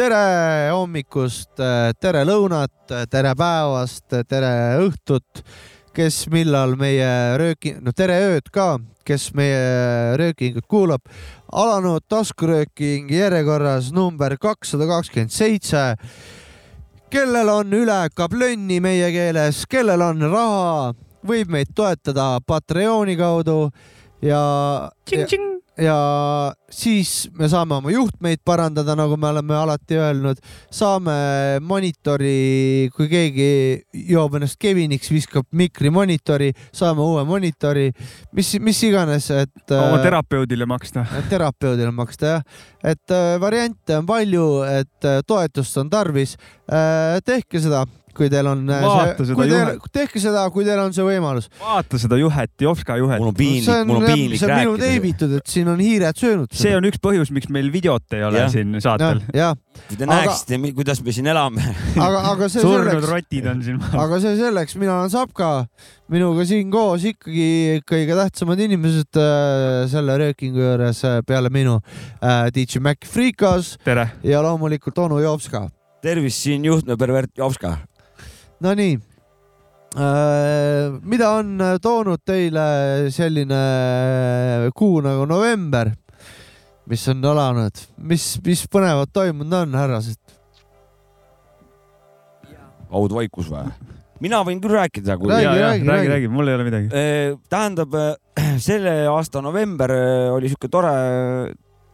tere hommikust, tere lõunat, tere päevast, tere õhtut, kes millal meie rööki, no tere ööd ka, kes meie röökingut kuulab. alanud taskurööking järjekorras number kakssada kakskümmend seitse. kellel on üle kablönni meie keeles, kellel on raha, võib meid toetada Patreoni kaudu ja, ja ja siis me saame oma juhtmeid parandada, nagu me oleme alati öelnud, saame monitori, kui keegi joob ennast Keviniks, viskab mikri monitori, saame uue monitori, mis, mis iganes, et oma terapeudile maksta. terapeudile maksta jah, et äh, variante on palju, et äh, toetust on tarvis. tehke seda, kui teil on äh, Vaata seda kui teil tehke seda, kui teil on see võimalus. vaata seda juhet, Jopska juhet mul on see piinlik, mul on, piinlik see on minu rääkida. teibitud, et siin on hiired söönud see on üks põhjus, miks meil videot ei ole Jah. siin saatel. kui te Aga- näeksite, kuidas me siin elame. aga, aga see surnud selleks, rotid on siin. aga see selleks, mina olen Sapka, minuga siin koos ikkagi kõige tähtsamad inimesed äh, selle röökingu juures äh, peale minu äh,, DJ Mac Freekas ja loomulikult onu Jopska. tervist, siin juhtme pervert Jopska. Nonii äh,, mida on toonud teile selline kuu nagu november, mis on alanud, mis, mis põnevat toimunud on, härrased? haudvaikus või? mina võin küll rääkida, kui Räägi, räägi, räägi, räägi. räägi, mul ei ole midagi. Eh, tähendab, selle aasta november oli sihuke tore,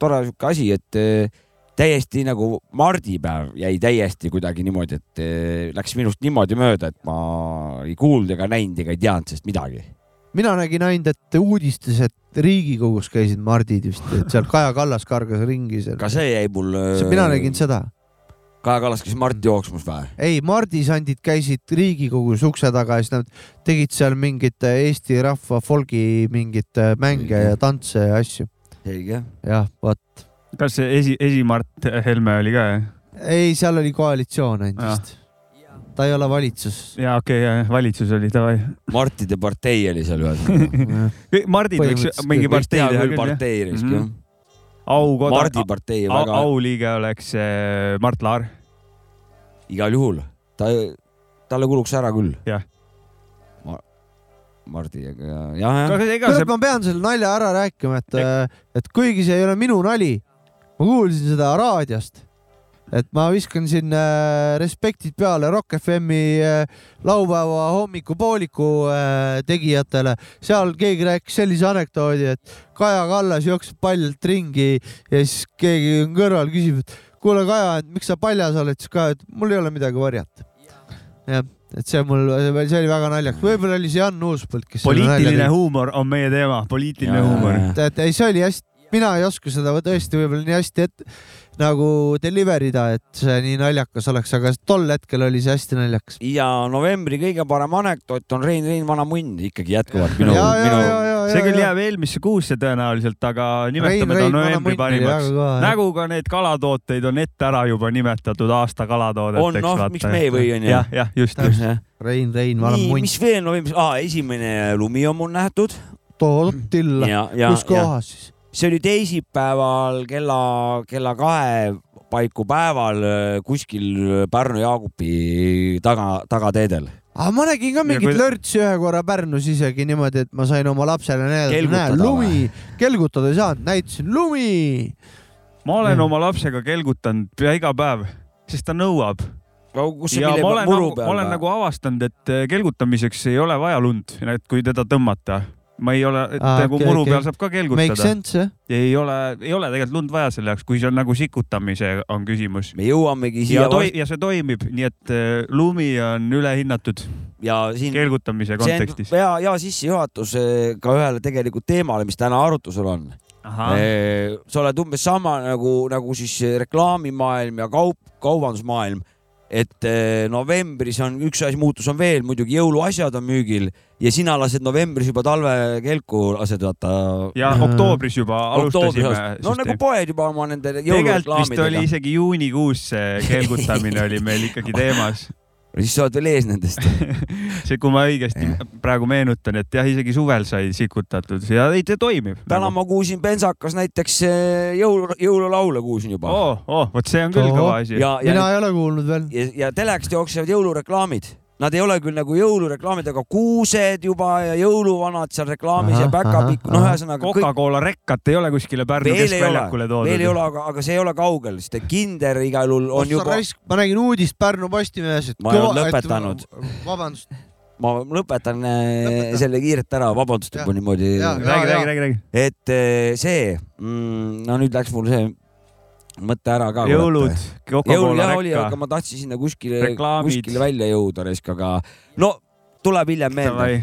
tore sihuke asi, et täiesti nagu mardipäev jäi täiesti kuidagi niimoodi, et eh, läks minust niimoodi mööda, et ma ei kuulnud ega näinud ega ei teadnud sellest midagi. mina nägin ainult, et uudistes, et Riigikogus käisid mardid vist, et seal Kaja Kallas kargas ringi seal. ka see jäi mul. mina nägin. seda. Kaja Kallas käis Marti jooksmas või? ei, mardisandid käisid Riigikogus ukse taga ja siis nad tegid seal mingit Eesti rahva folgi mingit mänge ja tantse ja asju. selge. jah, vot. Kas see esi, esimart Helme oli ka? ei, seal oli koalitsioon ainult vist. ta ei ole valitsus. ja okei okay,, valitsus oli davai. Martide partei oli seal ühesõnaga. Mardid võiks mingi partei teha küll jah. partei risk Mhm. jah. aukoda, Mardi partei väga auliige oleks äh, Mart Laar. igal juhul, ta, talle kuluks ära küll. Jah. Ma,. Mardi, aga jah, jah, kuule, see, ma pean selle nalja ära rääkima, et, et kuigi see ei ole minu nali, ma kuulsin seda raadiost, et ma viskan siin äh, respektid peale Rock FM-i äh, laupäeva hommikupooliku äh, tegijatele. seal keegi rääkis sellise anekdoodi, et Kaja Kallas jookseb paljalt ringi ja siis keegi on kõrval küsib, et kuule, Kaja, et miks sa paljas oled, siis Kaja, et mul ei ole midagi varjata. jah, et see mul, see oli väga naljakas, võib-olla oli see Jan Uuspõld, kes poliitiline huumor on meie teema, poliitiline huumor. et ei, see oli hästi, mina ei oska seda tõesti võib-olla nii hästi et, nagu deliver ida, et see nii naljakas oleks, aga tol hetkel oli see hästi naljakas. ja novembri kõige parem anekdoot on Rein Rein vana munn ikkagi jätkuvalt minu, minu see küll jääb eelmisse kuusse tõenäoliselt, aga nimetame ta novembri parimaks. nagu ka need kalatooteid on ette ära juba nimetatud aasta kalatoodeteks. On, noh, miks me ei või, onju. jah, jah, just, just. Rein, Rein, vana munn, mis veel novembris ah,, esimene lumi on mul nähtud toodud tilla, ja, ja, kus kohas siis? See oli teisipäeval kella, kella kahe paiku päeval äh, kuskil Pärnu-Jaagupi taga, tagateedel. aga ma nägin ka mingit kuida- lörtsi ühe korra Pärnus isegi niimoodi, et ma sain oma lapsele näidata, näe lumi, kelgutada ei saanud, näitasin lumi. ma olen Jah. oma lapsega kelgutanud pea iga päev, sest ta nõuab. ja ma olen nagu, ma olen nagu avastanud, et eh, kelgutamiseks ei ole vaja lund, et kui teda tõmmata. Ma ei ole, et Aa, nagu okei, muru okei. peal saab ka Make kelgutada. sense jah? ei ole, ei ole tegelikult lund vaja selle jaoks, kui see on nagu sikutamise on küsimus. me jõuamegi ja siia ja see toimib, nii et eh, lumi on ülehinnatud ja siin kelgutamise kontekstis on. hea, hea sissejuhatus ka ühele tegelikult teemale, mis täna arutusel on. sa oled umbes sama nagu, nagu siis reklaamimaailm ja kaup, kaubandusmaailm et eh, novembris on üks asi muutus on veel, muidugi jõuluasjad on müügil ja sina lased novembris juba talvekelku lased vaata. ja oktoobris juba alustasime. no nagu poed juba oma nende jõulureklaamidega. tegelikult vist oli isegi juunikuus see kelgutamine oli meil ikkagi teemas siis sa oled veel ees nendest see, kui ma õigesti praegu meenutan, et jah, isegi suvel sai sikutatud ja ei, see toimib. täna nagu. ma kuulsin Pensakas näiteks eh, jõulu, jõululaule kuulsin juba. oo oh,, oh, vot see on küll kõva asi. mina ei ole kuulnud veel. ja, ja telekast jooksevad jõulureklaamid Nad ei ole küll nagu jõulureklaamid, aga kuused juba ja jõuluvanad seal reklaamis aha, ja päkapikk, noh, ühesõnaga. Coca-Cola kõik... rekkat ei ole kuskile Pärnu keskväljakule toodud. veel ei ole, aga, aga see ei ole kaugel, sest Kinder igal juhul on Ossa juba. ma nägin uudist Pärnu Postimehes, et. ma ei ole lõpetanud. vabandust ma lõpetan äh, Lõpeta. selle kiirelt ära, vabandust juba niimoodi. räägi, räägi, räägi, räägi. et äh, see mm,, no nüüd läks mul see mõte ära ka. jõulud, jõul jah oli, aga ma tahtsin sinna kuskile, kuskile välja jõuda raisk, aga no tuleb hiljem meelde.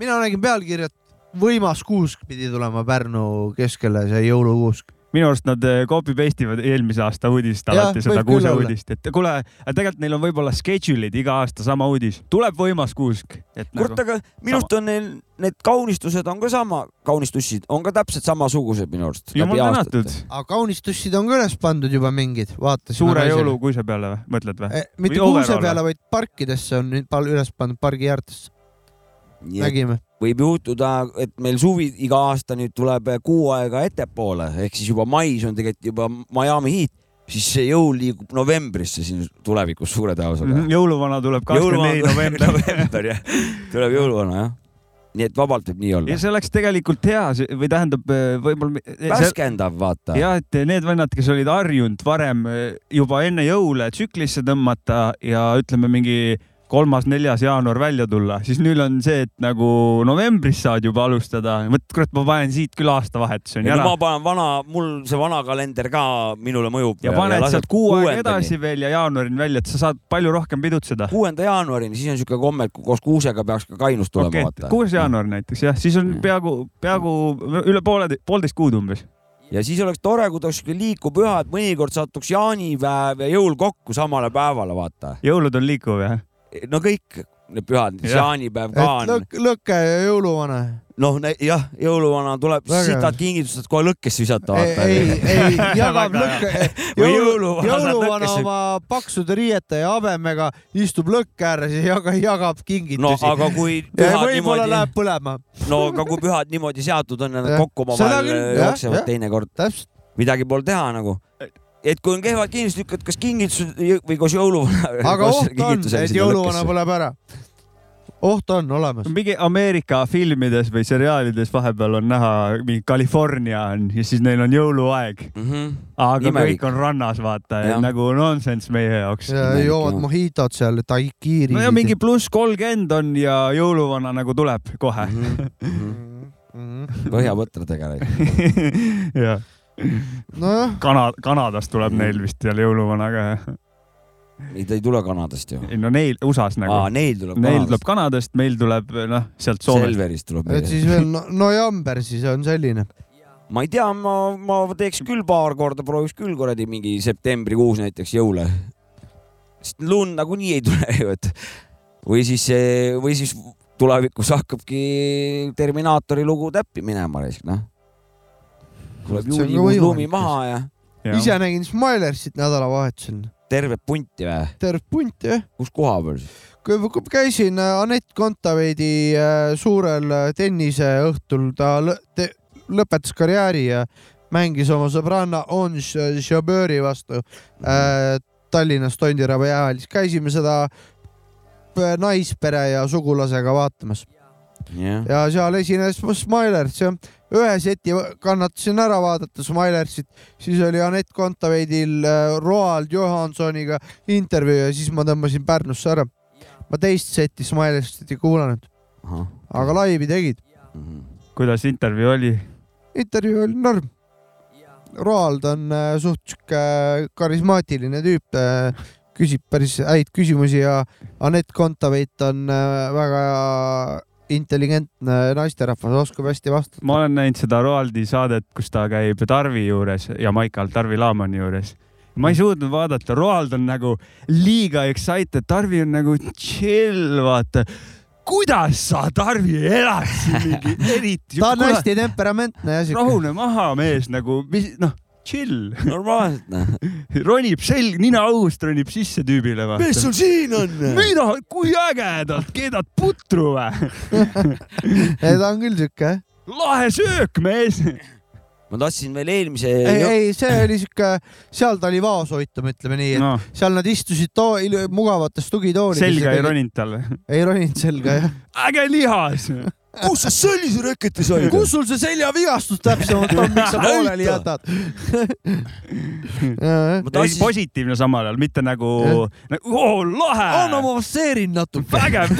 mina nägin pealkirja, et võimas kuusk pidi tulema Pärnu keskele, see jõulukuusk minu arust nad eh, copy paste ivad eelmise aasta uudist alati ja, seda kuuse uudist, et kuule, tegelikult neil on võib-olla schedule'id iga aasta sama uudis, tuleb võimas kuusk. kurat nagu,, aga minust on neil need kaunistused on ka sama, kaunistussid on ka täpselt samasugused minu arust. jumal tänatud. aga kaunistussid on ka üles pandud juba mingid, vaatasin. suure jõulukuuse peale või, mõtled või eh,? mitte kuuse peale, vaid parkidesse on nüüd üles pandud, pargi äärtesse. nägime võib juhtuda, et meil suvi iga aasta nüüd tuleb kuu aega ettepoole ehk siis juba mais on tegelikult juba Miami Heat, siis see jõul liigub novembrisse siin tulevikus suure tõenäosusega mm. -hmm. jõuluvana tuleb kakskümmend neli november november jah, tuleb jõuluvana jah nii et vabalt võib nii olla. ja see oleks tegelikult hea või tähendab võib-olla. värskendav, vaata. ja et need vennad, kes olid harjunud varem juba enne jõule tsüklisse tõmmata ja ütleme mingi kolmas-neljas jaanuar välja tulla, siis nüüd on see, et nagu novembris saad juba alustada. vot kurat, ma panen siit küll aastavahetuseni ära. ma panen vana, mul see vana kalender ka minule mõjub. ja paned sealt kuu aega edasi veel ja jaanuarini välja, et sa saad palju rohkem pidutseda. kuuenda jaanuarini, siis on niisugune komme, et koos kuusega peaks ka kainus tulema okay,. vaata. kuues jaanuar näiteks jah, siis on peaaegu, peaaegu üle poole, poolteist kuud umbes ja siis oleks tore, kui ta oleks liikuv püha, et mõnikord satuks jaanipäev ja jõul kokku samale päevale, vaata. jõulud on liikuv jah? No kõik need pühad, jaanipäev ka on. Lõk, lõkke ja jõuluvana. noh, jah, jõuluvana tuleb, sitad kingitused kohe lõkkesse visata. ei, ei, ei jagab lõkke. Jõulu, jõuluvana oma paksude riiete ja habemega istub lõkke ääres ja jaga, jagab kingitusi. no aga kui pühad niimoodi. läheb põlema. no aga kui pühad niimoodi seatud on ja nad kokku omavahel jooksevad teinekord. midagi pole teha nagu et kui on kehvad kingitused, lükkad kas kingitused või koos jõuluvana. aga oht on, et jõuluvana põleb ära. oht on olemas. mingi Ameerika filmides või seriaalides vahepeal on näha, mingi California on ja siis neil on jõuluaeg mm. -hmm. aga Imelik. kõik on rannas, vaata, nagu nonsense meie jaoks. ja joovad mohitot seal, daikiiri. no ja mingi pluss kolmkümmend on ja jõuluvana nagu tuleb kohe mm. -hmm. põhjapõtradega. jah nojah. Kana-, Kanadast tuleb neil vist jälle jõuluvana ka, jah? ei, ta ei tule Kanadast ju. ei no neil, USA-s nagu. aa, neil tuleb neil Kanadast. tuleb Kanadast, meil tuleb noh, sealt Soomest. Selverist tuleb. et siis veel no, November siis on selline. ma ei tea, ma, ma teeks küll paar korda, prooviks küll kuradi mingi septembrikuus näiteks jõule. sest lund nagunii ei tule ju, et või siis, või siis tulevikus hakkabki Terminaatori lugu täppi minema, noh tuleb juulikuus lumi maha ja, ja.. ise nägin Smilersit nädalavahetusel. tervet punti või? tervet punti jah. kus koha peal siis? käisin äh, Anett Kontaveidi äh, suurel äh, tenniseõhtul, ta lõpetas karjääri ja mängis oma sõbranna Ons Jabeur vastu äh, Tallinnas Tondiraba jäähallis. käisime seda naispere ja sugulasega vaatamas yeah.. ja seal esines Smilers ja ühe seti kannatasin ära vaadata Smilersit, siis oli Anett Kontaveidil äh, Roald Johansoniga intervjuu ja siis ma tõmbasin Pärnusse ära. ma teist seti Smilersit ei kuulanud, aga laivi tegid mm. -hmm. kuidas intervjuu oli? intervjuu oli norm. Roald on äh, suht sihuke äh, karismaatiline tüüp küsib päris häid küsimusi ja Anett Kontaveit on väga intelligentne naisterahvas, oskab hästi vastata. ma olen näinud seda Roaldi saadet, kus ta käib Tarvi juures ja Maikal Tarvi Laamani juures ma ei suutnud vaadata, Roald on nagu liiga excited, Tarvi on nagu chill, vaata. kuidas sa, Tarvi, elad siin mingi eriti? ta on hästi temperamentne ja siuke. rahune maha, mees nagu, mis noh, chill, normaalselt noh. ronib selg, nina õhust ronib sisse tüübile, vaata. sul siin on? mida, kui ägedalt, keedad putru või? ta on küll siuke, lahe söök, mees. ma tahtsin veel eelmise. ei, ei, see oli siuke, seal ta oli vaoshoitum, ütleme nii, et no seal nad istusid too mugavates tugitoolides. selga ei. roninud talle. ei roninud selga jah. äge lihas. Kus sa sellise reketi said? kus sul see seljavigastus täpsemalt on, miks sa pooleli jätad? ei, positiivne samal ajal, mitte nagu, nagu oo, lahe. anna ma masseerin natuke. vägev.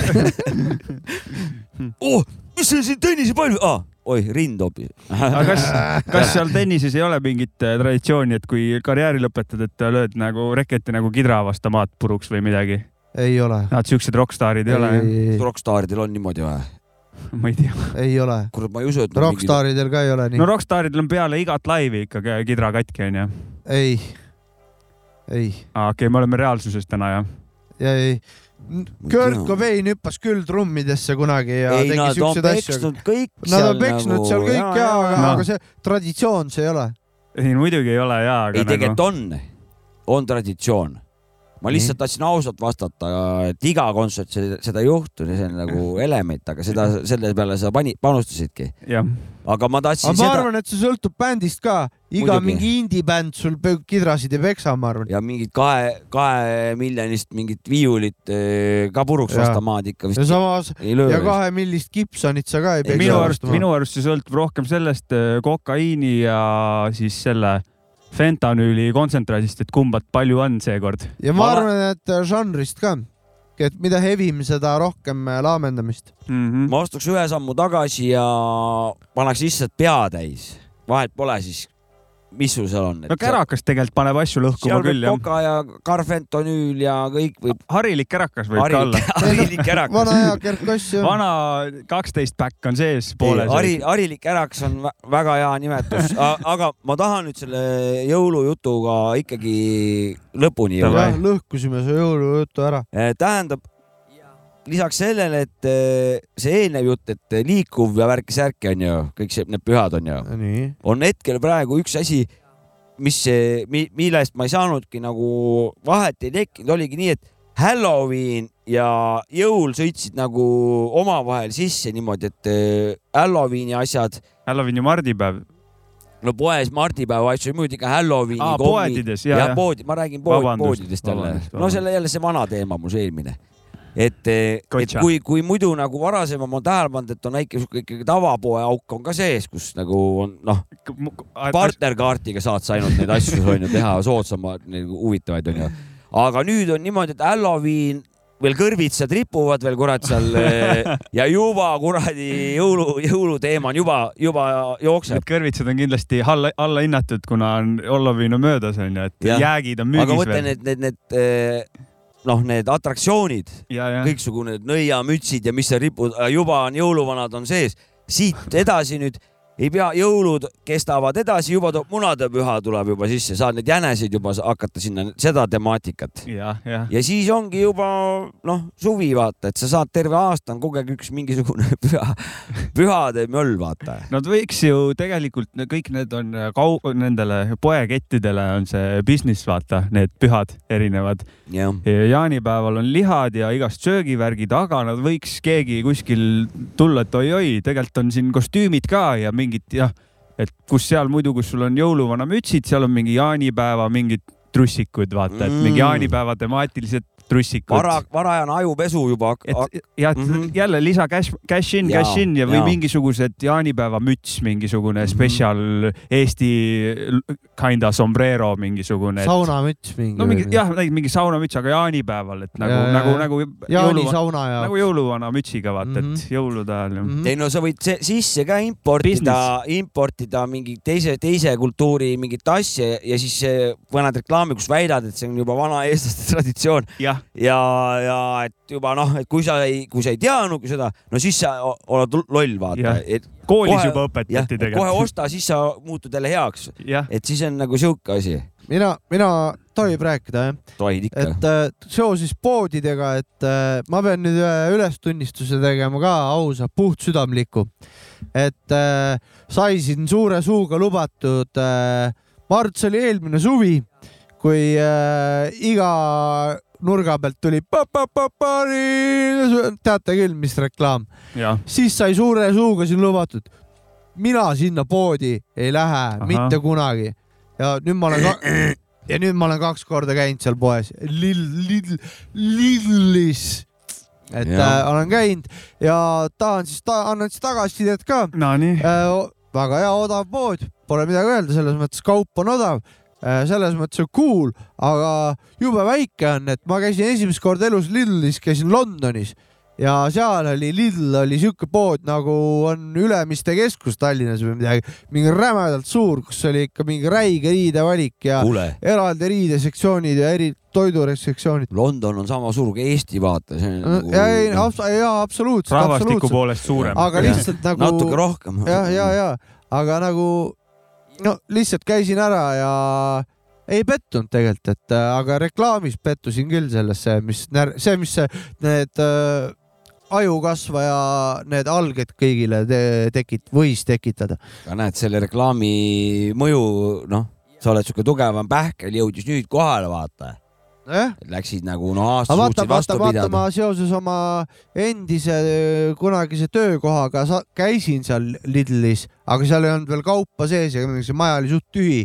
oh, mis sul siin tennisepall ah,, oi, rind hoopis. aga kas, kas seal tennises ei ole mingit äh, traditsiooni, et kui karjääri lõpetad, et lööd nagu reketi nagu kidra vastu maad puruks või midagi? ei ole. Nad siuksed rokkstaarid ei ole, ei, rokkstaaridel on niimoodi või? ma ei tea. ei ole. kurat, ma ei usu, et. Rockstaridel ka ei ole nii no. rokkstaaridel on peale igat laivi ikka kidra katki onju. ei, ei, aa, okei, me oleme reaalsuses täna jah. ja ei. Kurt Cobain hüppas küll trummidesse kunagi ja ei, tegi siukseid asju. Nad on peksnud seal kõik ja, aga, jaa. aga see traditsioon see ei ole. ei, muidugi ei ole jaa, ei, aga nagu tegelikult on, on traditsioon. Ma lihtsalt tahtsin ausalt vastata, et iga kontsert seda ei juhtu, see on nagu element, aga seda, selle peale sa pani, panustasidki. aga ma tahtsin aga ma seda arvan, et see sõltub bändist ka. iga Muidugi. mingi indie-bänd sul kidrasid ei peksa, ma arvan. ja mingit kahe, kahe miljonist mingit viiulit eh, ka puruks Jaa. vastu maad ikka ja vist samas ei löö ja. kahe millist Gibsonit sa ka ei peksa. minu arust, minu arust see sõltub rohkem sellest äh, kokaiini ja siis selle fentanüüli kontsentraadist, et kumbat palju on seekord. ja ma Ma- arvan, et žanrist ka, et mida hevim, seda rohkem äh, laamendamist. Mm -hmm. ma astuks ühe sammu tagasi ja paneks lihtsalt pea täis, vahet pole siis, mis sul seal on. no kärakas tegelikult paneb asju lõhkuma küll jah. koka ja karfentonüül ja kõik võib. harilik kärakas võib ka olla. harilik kärakas. vana hea Gerd Koss ju. vana kaksteist päkk on sees poole hari, harilik kärakas on vä- väga hea nimetus, aga ma tahan nüüd selle jõulujutuga ikkagi lõpuni jõuda lõhkusime su jõulujutu ära. Eh, tähendab, lisaks sellele, et eh, see eelnev jutt, et liikuv ja värki-särki on ju, kõik see, need pühad on ju, nii. on hetkel praegu üks asi, mis, millest ma ei saanudki nagu vahet ei tekkinud, oligi nii, et Halloween ja jõul sõitsid nagu omavahel sisse niimoodi, et eh, Halloweeni asjad, Halloween ja mardipäev. no poes mardipäeva asju, muidugi ka Halloweeni poodides ja, ja, ja poodi, ma räägin pood, poodidest jälle no selle jälle see vana teema mul see eelmine. et, et Kotša. kui, kui muidu nagu varasema ma olen tähele pannud, et on väike sihuke ikkagi tavapoe auk on ka sees, kus nagu on noh, partnerkaardiga saad sa ainult neid asju onju teha soodsamalt, huvitavaid onju. aga nüüd on niimoodi, et Halloween veel kõrvitsad ripuvad veel kurat seal eh, ja juba kuradi jõulu, jõuluteema on juba, juba jookseb Need. kõrvitsad on kindlasti alla, allahinnatud, kuna on Halloween on möödas onju, et Jah. jäägid on aga müügis mõtle veel. need, need, need eh, noh, need atraktsioonid, kõiksugune nõiamütsid ja mis seal ripud, juba on jõuluvanad on sees. siit edasi nüüd ei pea, jõulud kestavad edasi, juba tuleb munadepüha tuleb juba sisse, saad neid jäneseid juba hakata sinna, seda temaatikat. ja, ja. ja siis ongi juba noh, suvi vaata, et sa saad terve aasta on kogu aeg üks mingisugune püha, pühade möll vaata. Nad võiks ju tegelikult kõik need on kau-, nendele poekettidele on see business, vaata, need pühad erinevad. jah, jaanipäeval on lihad ja igast söögivärgid, aga nad võiks keegi kuskil tulla, et oi-oi, tegelikult on siin kostüümid ka ja mingid jah, et kus seal muidu, kus sul on jõuluvana mütsid, seal on mingi jaanipäeva mingid trussikud, vaata, et mingi Mm. jaanipäeva temaatilised trussikud. vara, varajane ajupesu juba et jah, Mhm. et jälle lisa cash, cash in, cash in ja, või jaa. mingisugused jaanipäevamüts, mingisugune Mhm. spetsial Eesti kinda sombrero mingisugune. saunamüts mingi. no mingi jah, mingi saunamüts, aga jaanipäeval, et nagu jaa, nagu, nagu Jaani jõuluvana, sauna ja nagu jõuluvana mütsiga vaata, Mhm. et jõulude ajal ju. Mhm. ei no sa võid se- sisse ka importida, importida mingi teise, teise kultuuri mingit asja ja siis paned reklaami, kus väidad, et see on juba vana eestlaste traditsioon jah, ja, ja et juba noh, et kui sa ei, kui sa ei teadnudki seda, no siis sa oled loll, vaata et koolis Kohe- juba õpetati kohe tegelikult. osta, siis sa muutud jälle heaks, et siis on nagu sihuke asi. mina, mina tohib rääkida jah, tohid ikka. et äh, seoses poodidega, et äh, ma pean nüüd ühe ülestunnistuse tegema ka ausa, puhtsüdamliku. et äh, sai siin suure suuga lubatud äh,, Marts oli eelmine suvi, kui äh, iga nurga pealt tuli pa-pa-pa-pari, teate küll, mis reklaam, siis sai suure suuga siin lubatud. mina sinna poodi ei lähe Ahah. mitte kunagi ja nüüd ma olen ka ja nüüd ma olen kaks korda käinud seal poes, Lill, Lill, Lillis. et Jah. äh, olen käinud ja tahan siis ta,, annan siis tagasisidet ka Nonii, äh,. väga hea odav pood, pole midagi öelda, selles mõttes kaup on odav. Selles mõttes on cool, aga jube väike on, et ma käisin esimest korda elus Lidlis, käisin Londonis. Ja seal oli Lidl oli siuke pood nagu on Ülemiste keskus Tallinnas või midagi, mingi rämedalt suur, kus oli ikka mingi räige riidevalik ja kuule, eraldi riidesektsioonid ja eri toidusektsioonid. London on sama suur kui Eesti, vaata, nagu ja ei, jaa, absoluutselt, rahvastiku absoluutselt, poolest suurem. aga lihtsalt nagu natuke rohkem. jah, ja, ja, aga nagu no lihtsalt käisin ära ja ei pettunud tegelikult, et äh, aga reklaamis pettusin küll sellesse, mis, see, mis see, need äh, ajukasvaja need alged kõigile te tekit-, võis tekitada. aga näed, selle reklaami mõju, noh, sa oled siuke tugevam pähkel, jõudis nüüd kohale, vaata. nojah, Läksid nagu no aasta suutsid vaata, vastu vaata, pidada ma. seoses oma endise kunagise töökohaga sa, käisin seal Lidlis, aga seal ei olnud veel kaupa sees ja see maja oli suht tühi.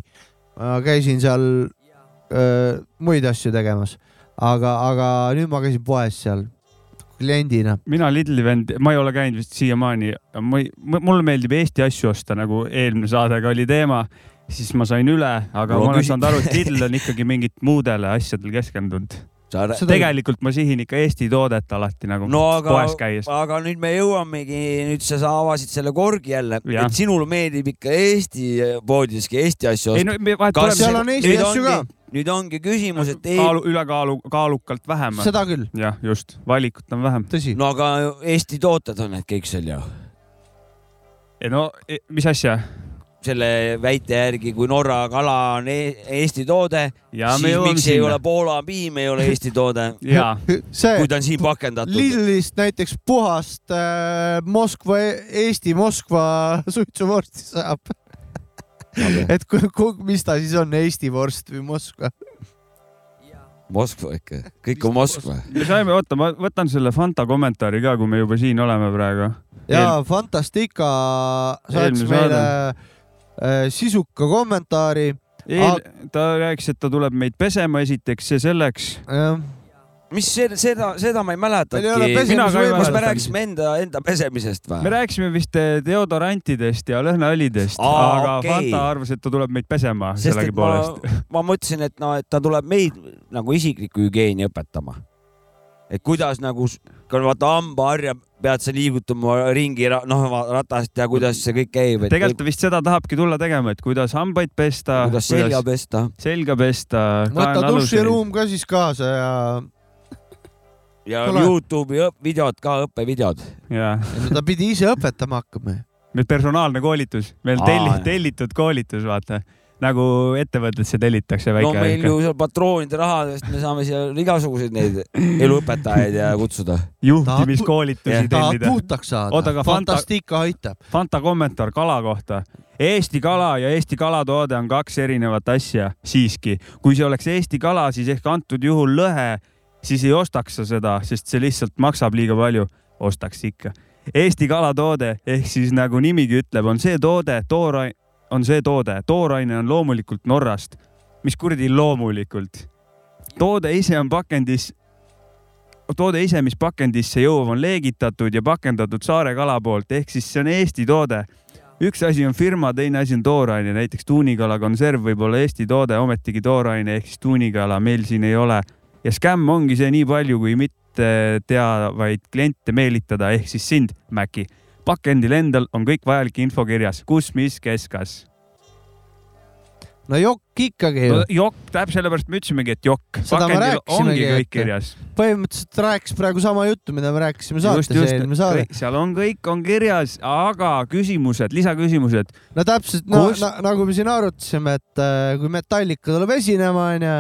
ma käisin seal öö, muid asju tegemas, aga, aga nüüd ma käisin poes seal kliendina. mina Lidli vend, ma ei ole käinud vist siiamaani, ma ei, mulle meeldib Eesti asju osta, nagu eelmine saadega oli teema, siis ma sain üle, aga Mul on ma olen küsi- saanud aru, et Lidl on ikkagi mingit muudele asjadele keskendunud. sa Seda- tegelikult ma sihin ikka Eesti toodet alati nagu no aga poes, käies. aga nüüd me jõuamegi, nüüd sa, sa avasid selle korgi jälle, et sinule meeldib ikka Eesti poodideski Eesti asju ei osta. no me vahet tuleb seal on Eesti nüüd asju ka ongi, nüüd ongi küsimus, et ei, kaalu, ülekaalu, kaalukalt vähem. seda küll, jah, just, valikut on vähem. tõsi. no aga Eesti tooted on need kõik seal ju. no e- mis asja? Selle väite järgi, kui Norra kala on e Eesti toode, siis miks ei ole sinna. Poola piim ei ole Eesti toode, ja, see kui ta on siin pakendatud? Lidlist näiteks puhast äh, Moskva, Eesti Moskva suitsuvorsti saab. et ku, ku, mis ta siis on, Eesti vorst või Moskva? Moskva ikka, kõik on Moskva. me saime, oota, ma võtan selle Fanta kommentaari ka, kui me juba siin oleme praegu. ja Fantastica saatis meile äh, sisuka kommentaari. eel,. ta rääkis, et ta tuleb meid pesema esiteks ja selleks. jah, mis see, seda, seda ma ei mäletagi kas me rääkisime enda, enda pesemisest me või? rääkisime vist eh, deodorantidest ja lõhnaõlidest, aga okei. Fanta arvas, et ta tuleb meid pesema sellegipoolest. ma mõtlesin, et no, et ta tuleb meid nagu isiklikku hügieeni õpetama. et kuidas nagu, vaata hambaharja pead sa liigutama ringi, noh, ratast ja kuidas see kõik käib. tegelikult ta vist seda tahabki tulla tegema, et kuidas hambaid pesta, kuidas selga pesta selga pesta. võta duširuum ka siis kaasa ja ja Tule. Youtube'i videod ka, õppevideod. ta pidi ise õpetama hakkama. meil personaalne koolitus, meil telli, tellitud koolitus, vaata nagu ettevõttesse tellitakse no väike meil ju seal patroonide rahadest me saame seal igasuguseid neid eluõpetajaid ja kutsuda. juhtimiskoolitusi tellida. puhtaks saada Oota, aga Fanta- Fantastica aitab. Fanta kommentaar kala kohta. Eesti kala ja Eesti kalatoode on kaks erinevat asja siiski. kui see oleks Eesti kala, siis ehk antud juhul lõhe, siis ei ostaks sa seda, sest see lihtsalt maksab liiga palju. ostaks ikka. Eesti kalatoode ehk siis nagu nimigi ütleb, on see toode, tooraine, on see toode, tooraine on loomulikult Norrast. mis kuradi loomulikult? toode ise on pakendis toode ise, mis pakendisse jõuab, on leegitatud ja pakendatud saare kala poolt, ehk siis see on Eesti toode. üks asi on firma, teine asi on tooraine, näiteks tuunikala konserv võib olla Eesti toode, ometigi tooraine ehk siis tuunikala meil siin ei ole. ja skämm ongi see nii palju, kui mitte teavaid kliente meelitada, ehk siis sind, Mäki. Pakendil endal on kõik vajalik info kirjas, kus, mis, kes, kas. no jokk ikkagi ju no,. jokk, täpselt sellepärast me ütlesimegi, et jokk. Seda me rääkisimegi, kõik kirjas. põhimõtteliselt rääkis praegu sama juttu, mida me rääkisime saates eelmine saade. seal on kõik on kirjas, aga küsimused, lisaküsimused, no täpselt, no na, nagu me siin arutasime, et äh, kui Metallica tuleb esinema, onju,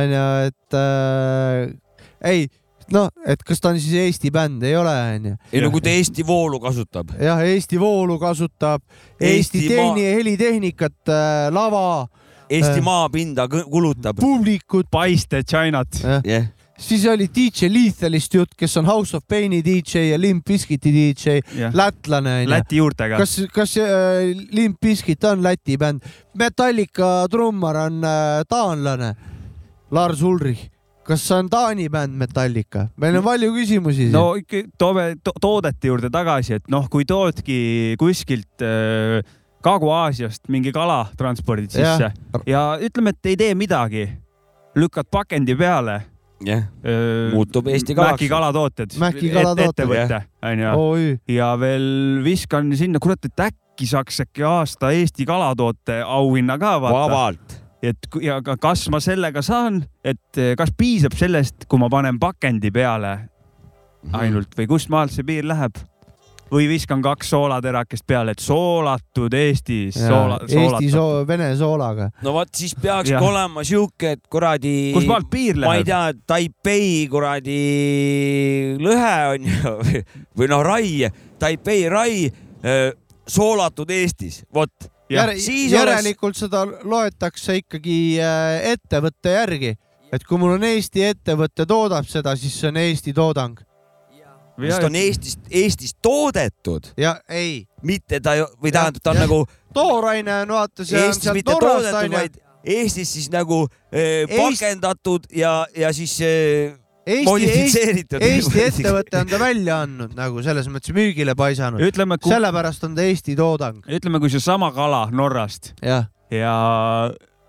onju, et äh, ei, noh, et kas ta on siis Eesti bänd, ei ole, onju. ei no kui ta Eesti voolu kasutab. jah, Eesti voolu kasutab, Eesti Eesti maa- tehni-, helitehnikat äh,, lava, Eesti Äh. maapinda kulutab. publikut, paiste Chinat. jah, siis oli DJ Lethalist jutt, kes on House of Paini DJ ja Limp Bizkiti DJ, lätlane onju. Läti juurtega. kas, kas äh, Limp Bizkit on Läti bänd? Metallica trummar on äh, taanlane, Lars Ulrich. Kas see on Taani bänd Metallica? meil on palju küsimusi no ikka toome to toodete juurde tagasi, et noh, kui toodki kuskilt äh, Kagu-Aasiast mingi kala transpordid sisse ja ütleme, et ei tee midagi, lükkad pakendi peale. jah, Muutub Eesti kalaks. Mäki kalatooted. Mäki kalatooted, ettevõte onju oi, ja veel viskan sinna, kurat, et äkki saaks äkki aasta Eesti kalatoote auhinna ka vaata. vabalt. Et ja ka- kas ma sellega saan, et eh, kas piisab sellest, kui ma panen pakendi peale Mhm. ainult või kust maalt see piir läheb? või viskan kaks soolaterakest peale, et soolatud Eestis soola,. Eesti soo-, vene soolaga. no vot, siis peakski Jah. olema sihuke, et kuradi. kus maalt piir ma ei läheb? tea, Taipei kuradi lõhe on ju või noh, rai, Taipei rai öö, soolatud Eestis, vot. Siis järelikult seda loetakse ikkagi äh, ettevõtte järgi, et kui mul on Eesti ettevõte toodab seda, siis see on Eesti toodang oleks, ta on Eestis, Eestis toodetud, ja ei, mitte ta ju- või tähendab, ta on jah. nagu tooraine on vaata, see on Eestis sealt mitte Norrast toodetud, onju. vaid Eestis siis nagu Eest- pakendatud ja, ja siis öö, Eesti, Eesti, modifitseeritud. Eesti ettevõte on ta välja andnud nagu selles mõttes müügile paisanud, ütleme, sellepärast on ta Eesti toodang, ütleme, kui seesama kala Norrast jah. ja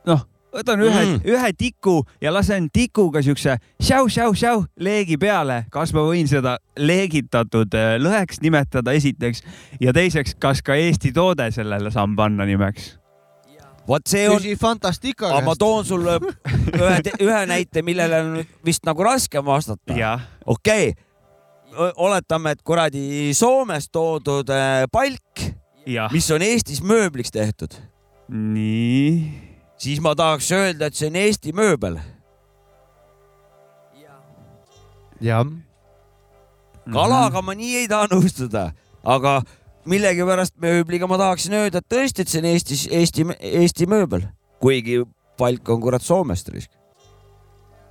noh, võtan ühe Mm. ühe tiku ja lasen tikuga siukse šau-šau-šau leegi peale, kas ma võin seda leegitatud äh, lõheks nimetada esiteks ja teiseks, kas ka Eesti toode sellele saan panna nimeks? Vot see on, küsi Fantastica aga ma käest. toon sulle ühe, ühe näite, millele on vist nagu raskem vastata. okei okay., oletame, et kuradi Soomest toodud äh, palk, mis on Eestis mööbliks tehtud, nii, siis ma tahaks öelda, et see on Eesti mööbel. jah, kalaga ma nii ei taha nõustuda, aga millegipärast mööbliga ma tahaksin öelda, et tõesti, et see on Eestis, Eesti, Eesti mööbel, kuigi palk on kurat Soomest risk.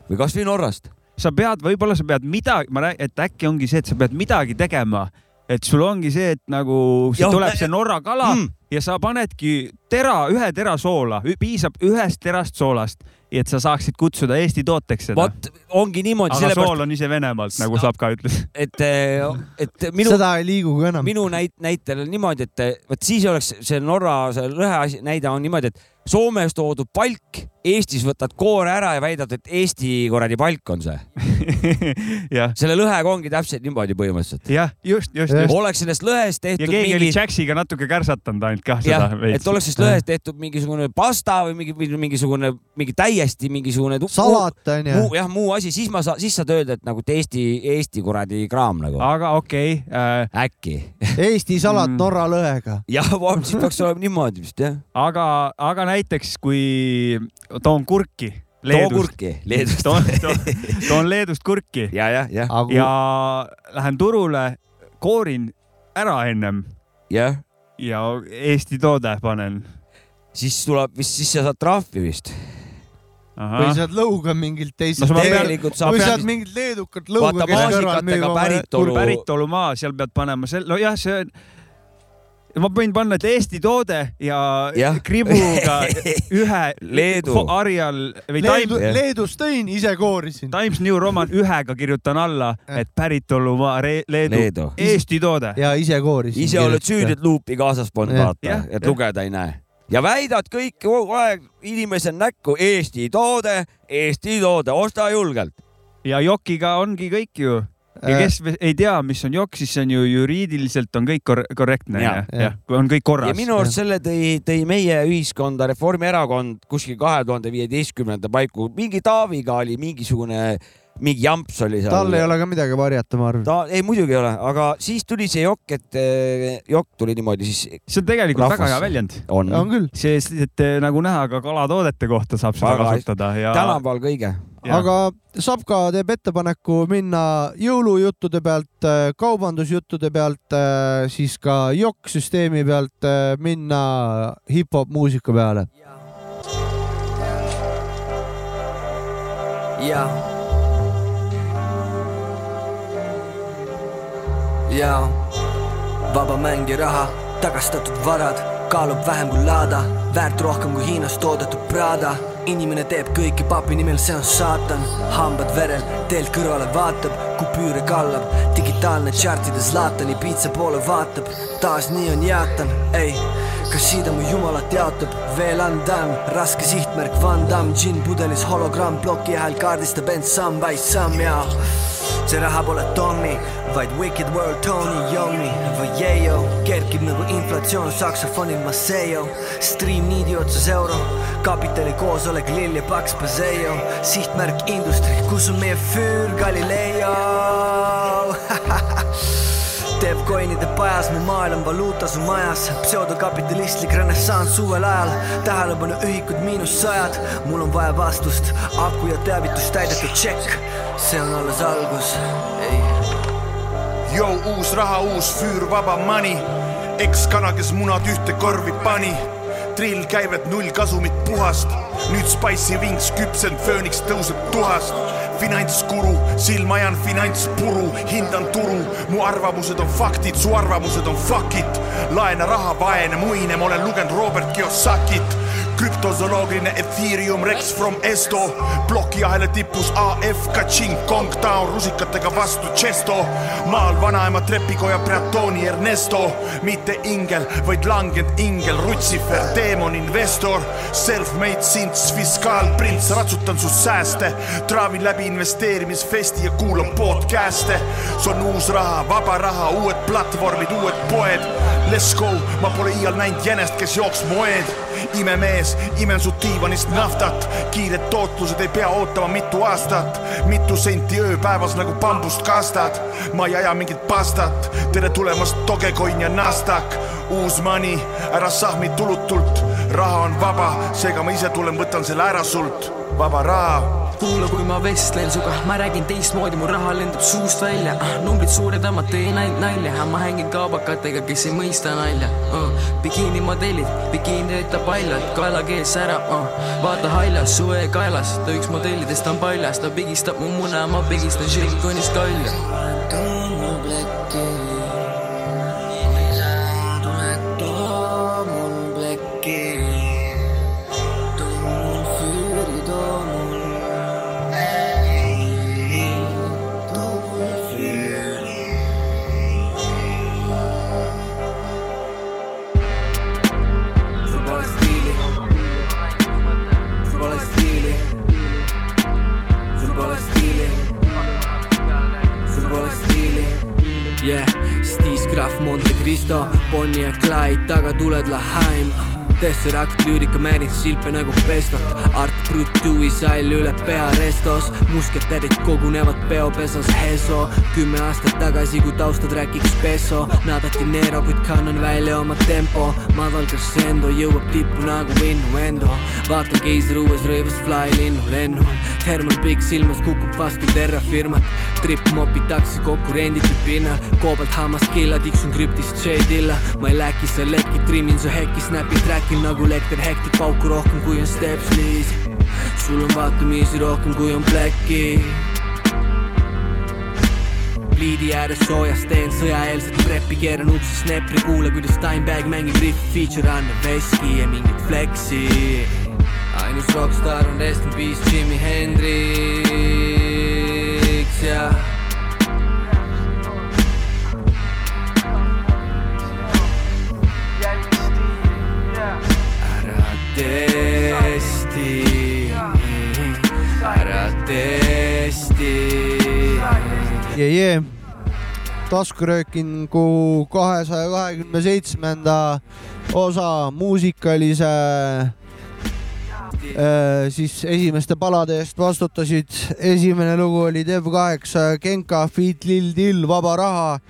või kasvõi Norrast. sa pead, võib-olla sa pead midagi, ma räägin, et äkki ongi see, et sa pead midagi tegema, et sul ongi see, et nagu Jah, tuleb see Norra kala mm. ja sa panedki tera, ühe tera soola, piisab ühest terast soolast, et sa saaksid kutsuda Eesti tooteks seda. vot ongi niimoodi, aga sellepärast, sool on ise Venemaalt, nagu Sapka ütles. et, et minu, seda ei liigu ka enam. minu näit-, näitel on niimoodi, et vot siis oleks see Norra see lõhe asi, näide on niimoodi, et Soomes toodud palk, Eestis võtad koore ära ja väidad, et Eesti kuradi palk on see. selle lõhega ongi täpselt niimoodi põhimõtteliselt. jah, just, just, just. oleks sellest lõhest ja tehtud keegi oli mingi, Jaxiga natuke kärsatanud ainult kah seda jah, et oleks sellest lõhest tehtud mingisugune pasta või mingi, mingisugune, mingi täiesti mingisugune salat onju muu, jah, muu asi, siis ma saan, siis saad öelda, et nagu et Eesti, Eesti kuradi kraam nagu, aga okei okay, äh,, äkki. Eesti salat Mm. Norra lõhega. jah, siis peaks olema niimoodi vist jah. aga, aga näiteks kui toon kurki too Leedust, kurki Leedust. toon, toon, toon Leedust kurki. Ja, jah, jah, ja lähen turule, koorin ära ennem. Jah, ja Eesti toode panen. siis tuleb vist, siis sa saad trahvi vist. või saad lõuga mingilt No ma pean- tegelikult saab või saad mingit leedukat lõuga, Vaata, maasikatega päritolu- päritolumaa, seal pead panema sel-, nojah, see on, ma võin panna, et Eesti toode ja, ja. kribuga ühe Leedu. Arial või Leedu Time, Leedust tõin, ise koorisin. Times New Roman ühega kirjutan alla, et päritolumaa Leedu, Leedu. Eesti toode. ja ise koorisin. ise oled süüdi, et luupi kaasas polnud vaata et jah. lugeda ei näe. ja väidad kõik kogu aeg inimesel näkku Eesti toode, Eesti toode, osta julgelt. ja jokiga ongi kõik ju. Ja Äh, kes ei tea, mis on jokk, siis see on ju juriidiliselt on kõik kor korrektne ja, ja, ja on kõik ja korras. minu arust selle tõi, tõi meie ühiskonda Reformierakond kuskil kahe tuhande viieteistkümnenda paiku, mingi Taaviga oli mingisugune mingi jamps oli seal. tal ei ole ka midagi varjata, ma arvan. ta, ei muidugi ei ole, aga siis tuli see jokk, et eh, jokk tuli niimoodi siis see on tegelikult Rahvas- väga hea väljend. on, on küll, sest, et nagu näha ka kalatoodete kohta saab seda Väga kasutada ja. tänapäeval kõige. Aga Sapka teeb ettepaneku minna jõulujuttude pealt, kaubandusjuttude pealt, siis ka jokk-süsteemi pealt äh, minna hip-hop muusika peale. ja. ja vaba mäng ja raha, tagastatud varad kaalub vähem kui laada, väärt rohkem kui Hiinas toodetud Prada. inimene teeb kõike papi nimel, see on saatan, hambad verel, teelt kõrvale vaatab, kupüüre kallab, digitaalne chartide Zlatani piitsa poole vaatab, taas nii on jaatan, ei kas siida mu jumalat jaotab veel andam, raske sihtmärk Van Damme, džinn pudelis hologramm, ploki hääl kaardistab end samm by samm ja. See raha pole Tommy, vaid Wicked World Tony Yomi või Yeyo, kerkib nagu inflatsioon saksofonil Maceo, Stream Needi otsas euro, kapitali koosolek Lill ja Paks Paseo, sihtmärk industry, kus on meie füür Galileo teeb koinide pajas, mu maailm on valuuta su majas, pseudokapitalistlik renessanss uuel ajal, tähelepanuühikud miinus sajad, mul on vaja vastust, aku ja teavitus täidetud tšekk, see on alles algus, ei Jou, uus raha, uus füür, vaba money. ekskana, kes munad ühte korvi pani. trill käivet, null kasumit puhast. nüüd Spice'i vinks küpsenud, Phoenix tõuseb tuhast. finantskuru, silma ajan finantspuru, hindan turu, mu arvamused on faktid, su arvamused on fuck it. laena raha, vaene muine, ma olen lugenud Robert Kiyosakit. Krüptozooloogiline Ethereum Rex from Esto, plokiahela tipus AF Kaching Kong Town rusikatega vastu Chesto, maal vanaema trepikoja Preatoni Ernesto, mitte ingel, vaid langenud ingel, Rutsifer, teemon, investor, self-made sints, fiskaalprints, ratsutan su sääste, traavin läbi investeerimisfesti ja kuulan podcast'e, see on uus raha, vaba raha, uued platvormid, uued poed, let's go, ma pole iial näinud jänest, kes jooks moed. Imemees, imen su diivanist naftat, kiired tootlused ei pea ootama mitu aastat, mitu senti ööpäevas nagu bambust kastad. ma ei aja mingit pastat, tere tulemast Dogecoin ja Nasdaq, uus money, ära sahmi tulutult, raha on vaba, seega ma ise tulen, võtan selle ära sult, vaba raha kuula, kui ma vestlen sinuga, ma räägin teistmoodi, mu raha lendab suust välja, numbrid suured, ma teen ainult nalja, ma hängin kaabakatega, kes ei mõista nalja uh.. bikiinimodellid, bikiin töötab paljalt, kaelakeel särab uh., vaata haljas, suve kaelas, ta üks modellidest on paljas, ta pigistab mu mune, ma pigistan širikonis kalja. Laheim. Tesseract, lüürika määrib silpe nagu pestot, Art Brut, Dewey Sall üle pea restos, musketärid kogunevad peopesas Heso. kümme aastat tagasi, kui taustatrackiks peso, naadati Nero, kuid kannan välja oma tempo, madal crescendo jõuab tippu nagu innuendo. vaatan keisri uues rõivas fly linnu lennu, Herman Pikk silmas kukub vastu terrafirmat, trip mopi taksi konkurendid pinnal, koobalt hammas killa, tiksun krüptist J-Dilla, ma ei läki sa lekki, trimmin su hekki, snap'id track'il nagu lekter hekti, pauku rohkem kui on stepslis. sul on vaatamisi rohkem kui on pläkki pliidi ääres soojas teen sõjaeelset preppi, keeran ukse snepri, kuule kuidas Steinberg mängib riffi, feature annab veski ja mingit fleksi. ainus rokkstaar on Rest in Peace Jimi Hendrix ja ära jee-jee, taskuröökingu kahesaja kahekümne seitsmenda osa muusikalise Äh, siis esimeste palade eest vastutasid, esimene lugu oli Dev8 Genka Feat Lil Dill Vaba raha.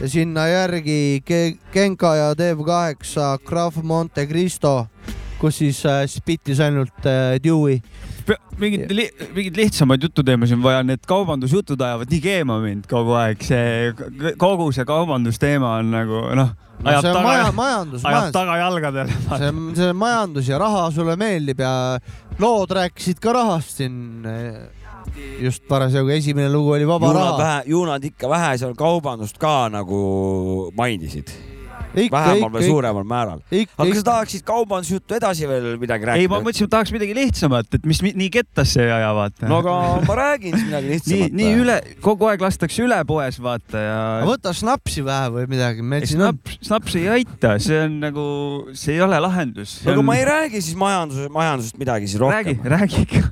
Ja sinna järgi Ge- Genka ja Dev8 Graf Monte Cristo, kus siis äh, spittis ainult äh, Dewey. Mingid li mingid lihtsamaid jututeemasid on vaja, need kaubandusjutud ajavad nii keema mind kogu aeg, see kogu see kaubandusteema on nagu noh, no see on taga maja, majandus, ajab majandus, tagajalgadel. see on, see on majandus ja raha sulle meeldib ja lood rääkisid ka rahast siin. just parasjagu esimene lugu oli Vaba ju nad raha. vähe, ju nad ikka vähe seal kaubandust ka nagu mainisid, vähemal või, suuremal määral. aga kas sa tahaksid kaubandusjuttu edasi veel midagi ei, ma rääkida? mõtlesin, et tahaks midagi lihtsamat, et mis mi- nii kettasse ei aja, vaata. no aga ma räägin siis midagi nii, lihtsamat. nii üle, kogu aeg lastakse üle poes, vaata ja. võta snapsi vähe või midagi, meil siin on. Snaps, snaps ei aita, see on nagu, see ei ole lahendus. aga ma ei räägi siis majanduse, majandusest midagi siis räägi rohkem., räägi ikka.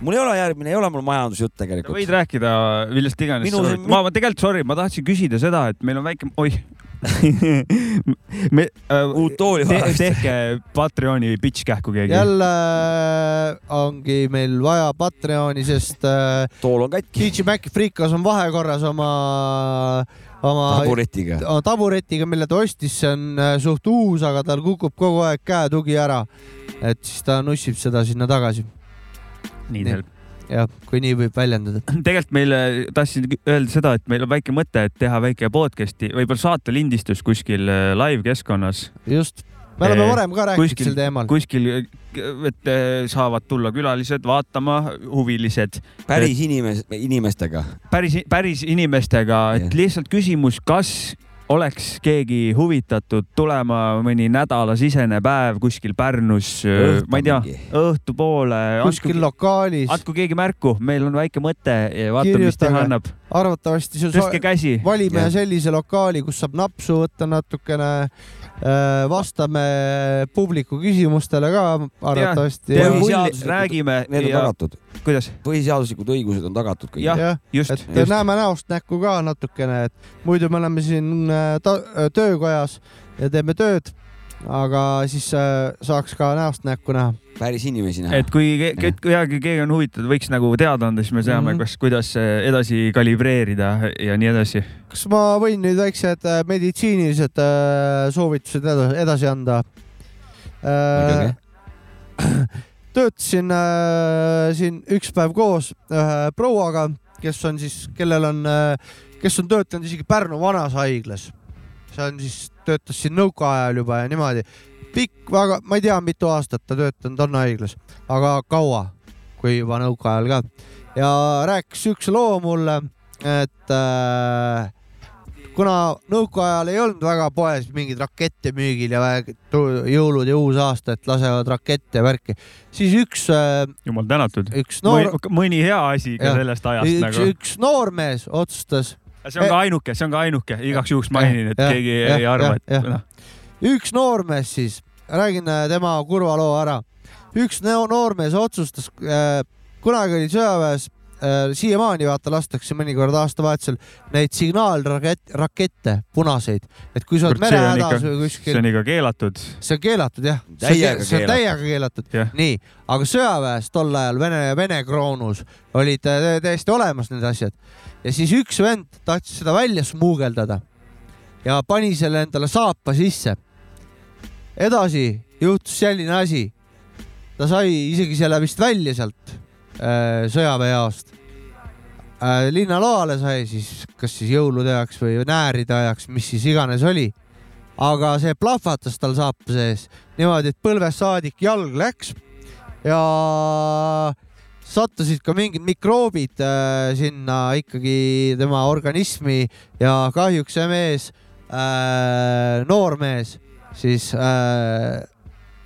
mul ei ole järgmine, ei ole mul majandusjutt tegelikult. võid rääkida millest iganes Minu ma, ma tegelikult sorry, ma tahtsin küsida seda, et meil on väike, oih me äh, uut tooli te, vaja. tehke Patreoni pitch kähku keegi. jälle äh, ongi meil vaja Patreoni, sest äh, tool on katki DJ Maci Freekas on vahekorras oma, oma taburetiga. taburetiga, mille ta ostis, see on äh, suht uus, aga tal kukub kogu aeg käetugi ära. et siis ta nussib seda sinna tagasi, nii Nii. jah, kui nii võib väljendada. tegelikult meile tahtsin öelda seda, et meil on väike mõte, et teha väike podcast'i, võib-olla saatelindistus kuskil äh, live keskkonnas, just, me oleme Eh, varem ka rääkinud kuskil- sel teemal. kuskil, et äh, saavad tulla külalised vaatama, huvilised, päris inimes-, inimestega. päris, päris inimestega, et lihtsalt küsimus, kas oleks keegi huvitatud tulema mõni nädalasisene päev kuskil Pärnus, ma ei tea, õhtupoole, kuskil andku, lokaalis, andku keegi märku, meil on väike mõte ja vaatame, mis teha annab. Arvatavasti see tõstke käsi. valime Jah. sellise lokaali, kus saab napsu võtta natukene. vastame publiku küsimustele ka arvatavasti. räägime Need on ja tagatud, kuidas, põhiseaduslikud õigused on tagatud kõigile. Jah. jah, just et, just, näeme näost näkku ka natukene, et muidu me oleme siin äh, äh, töökojas ja teeme tööd, aga siis äh, saaks ka näost näkku näha. päris inimesi näha. et kui ke- ke- keegi keegi on huvitatud, võiks nagu teada anda, siis me teame Mhm. kas, kuidas äh, edasi kalibreerida ja nii edasi. kas ma võin nüüd väiksed äh, meditsiinilised soovitused eda- edasi anda? Töötasin äh, siin üks päev koos ühe prouaga, kes on siis, kellel on, kes on töötanud isegi Pärnu vanas haiglas. See on siis, töötas siin nõukaajal juba ja niimoodi. pikk, väga, ma ei tea, mitu aastat ta töötanud on haiglas, aga kaua, kui juba nõukaajal ka. ja rääkis siukse loo mulle, et äh, kuna nõukaajal ei olnud väga poes mingeid rakette müügil ja jõulud ja uus aasta, et lasevad rakette ja värki, siis üks, jumal tänatud. üks noor, mõni hea asi ka Jah. sellest ajast üks, nagu. üks noormees otsustas, see on ka ainuke, see on ka ainuke, igaks juhuks mainin, et Jah, keegi jah, ei arva, et noh, üks noormees siis, räägin tema kurva loo ära. üks noormees otsustas äh,, kunagi oli sõjaväes siiamaani vaata lastakse mõnikord aastavahetusel neid signaalrakette, rakette, punaseid, et kui sa oled see merehädas või see kuskil, on ikka keelatud. see on keelatud jah, see on täiega keelatud Jah.. nii, aga sõjaväes tol ajal Vene, Vene kroonus olid äh, täiesti olemas need asjad ja siis üks vend tahtis seda välja smuugeldada ja pani selle endale saapa sisse. edasi juhtus selline asi, ta sai isegi selle vist välja sealt äh, sõjaväejaost äh,. linnaloale sai siis, kas siis jõulude ajaks või nääride ajaks, mis siis iganes oli. aga see plahvatas tal saapa sees niimoodi, et põlvest saadik jalg läks ja sattusid ka mingid mikroobid äh, sinna ikkagi tema organismi ja kahjuks see mees noormees siis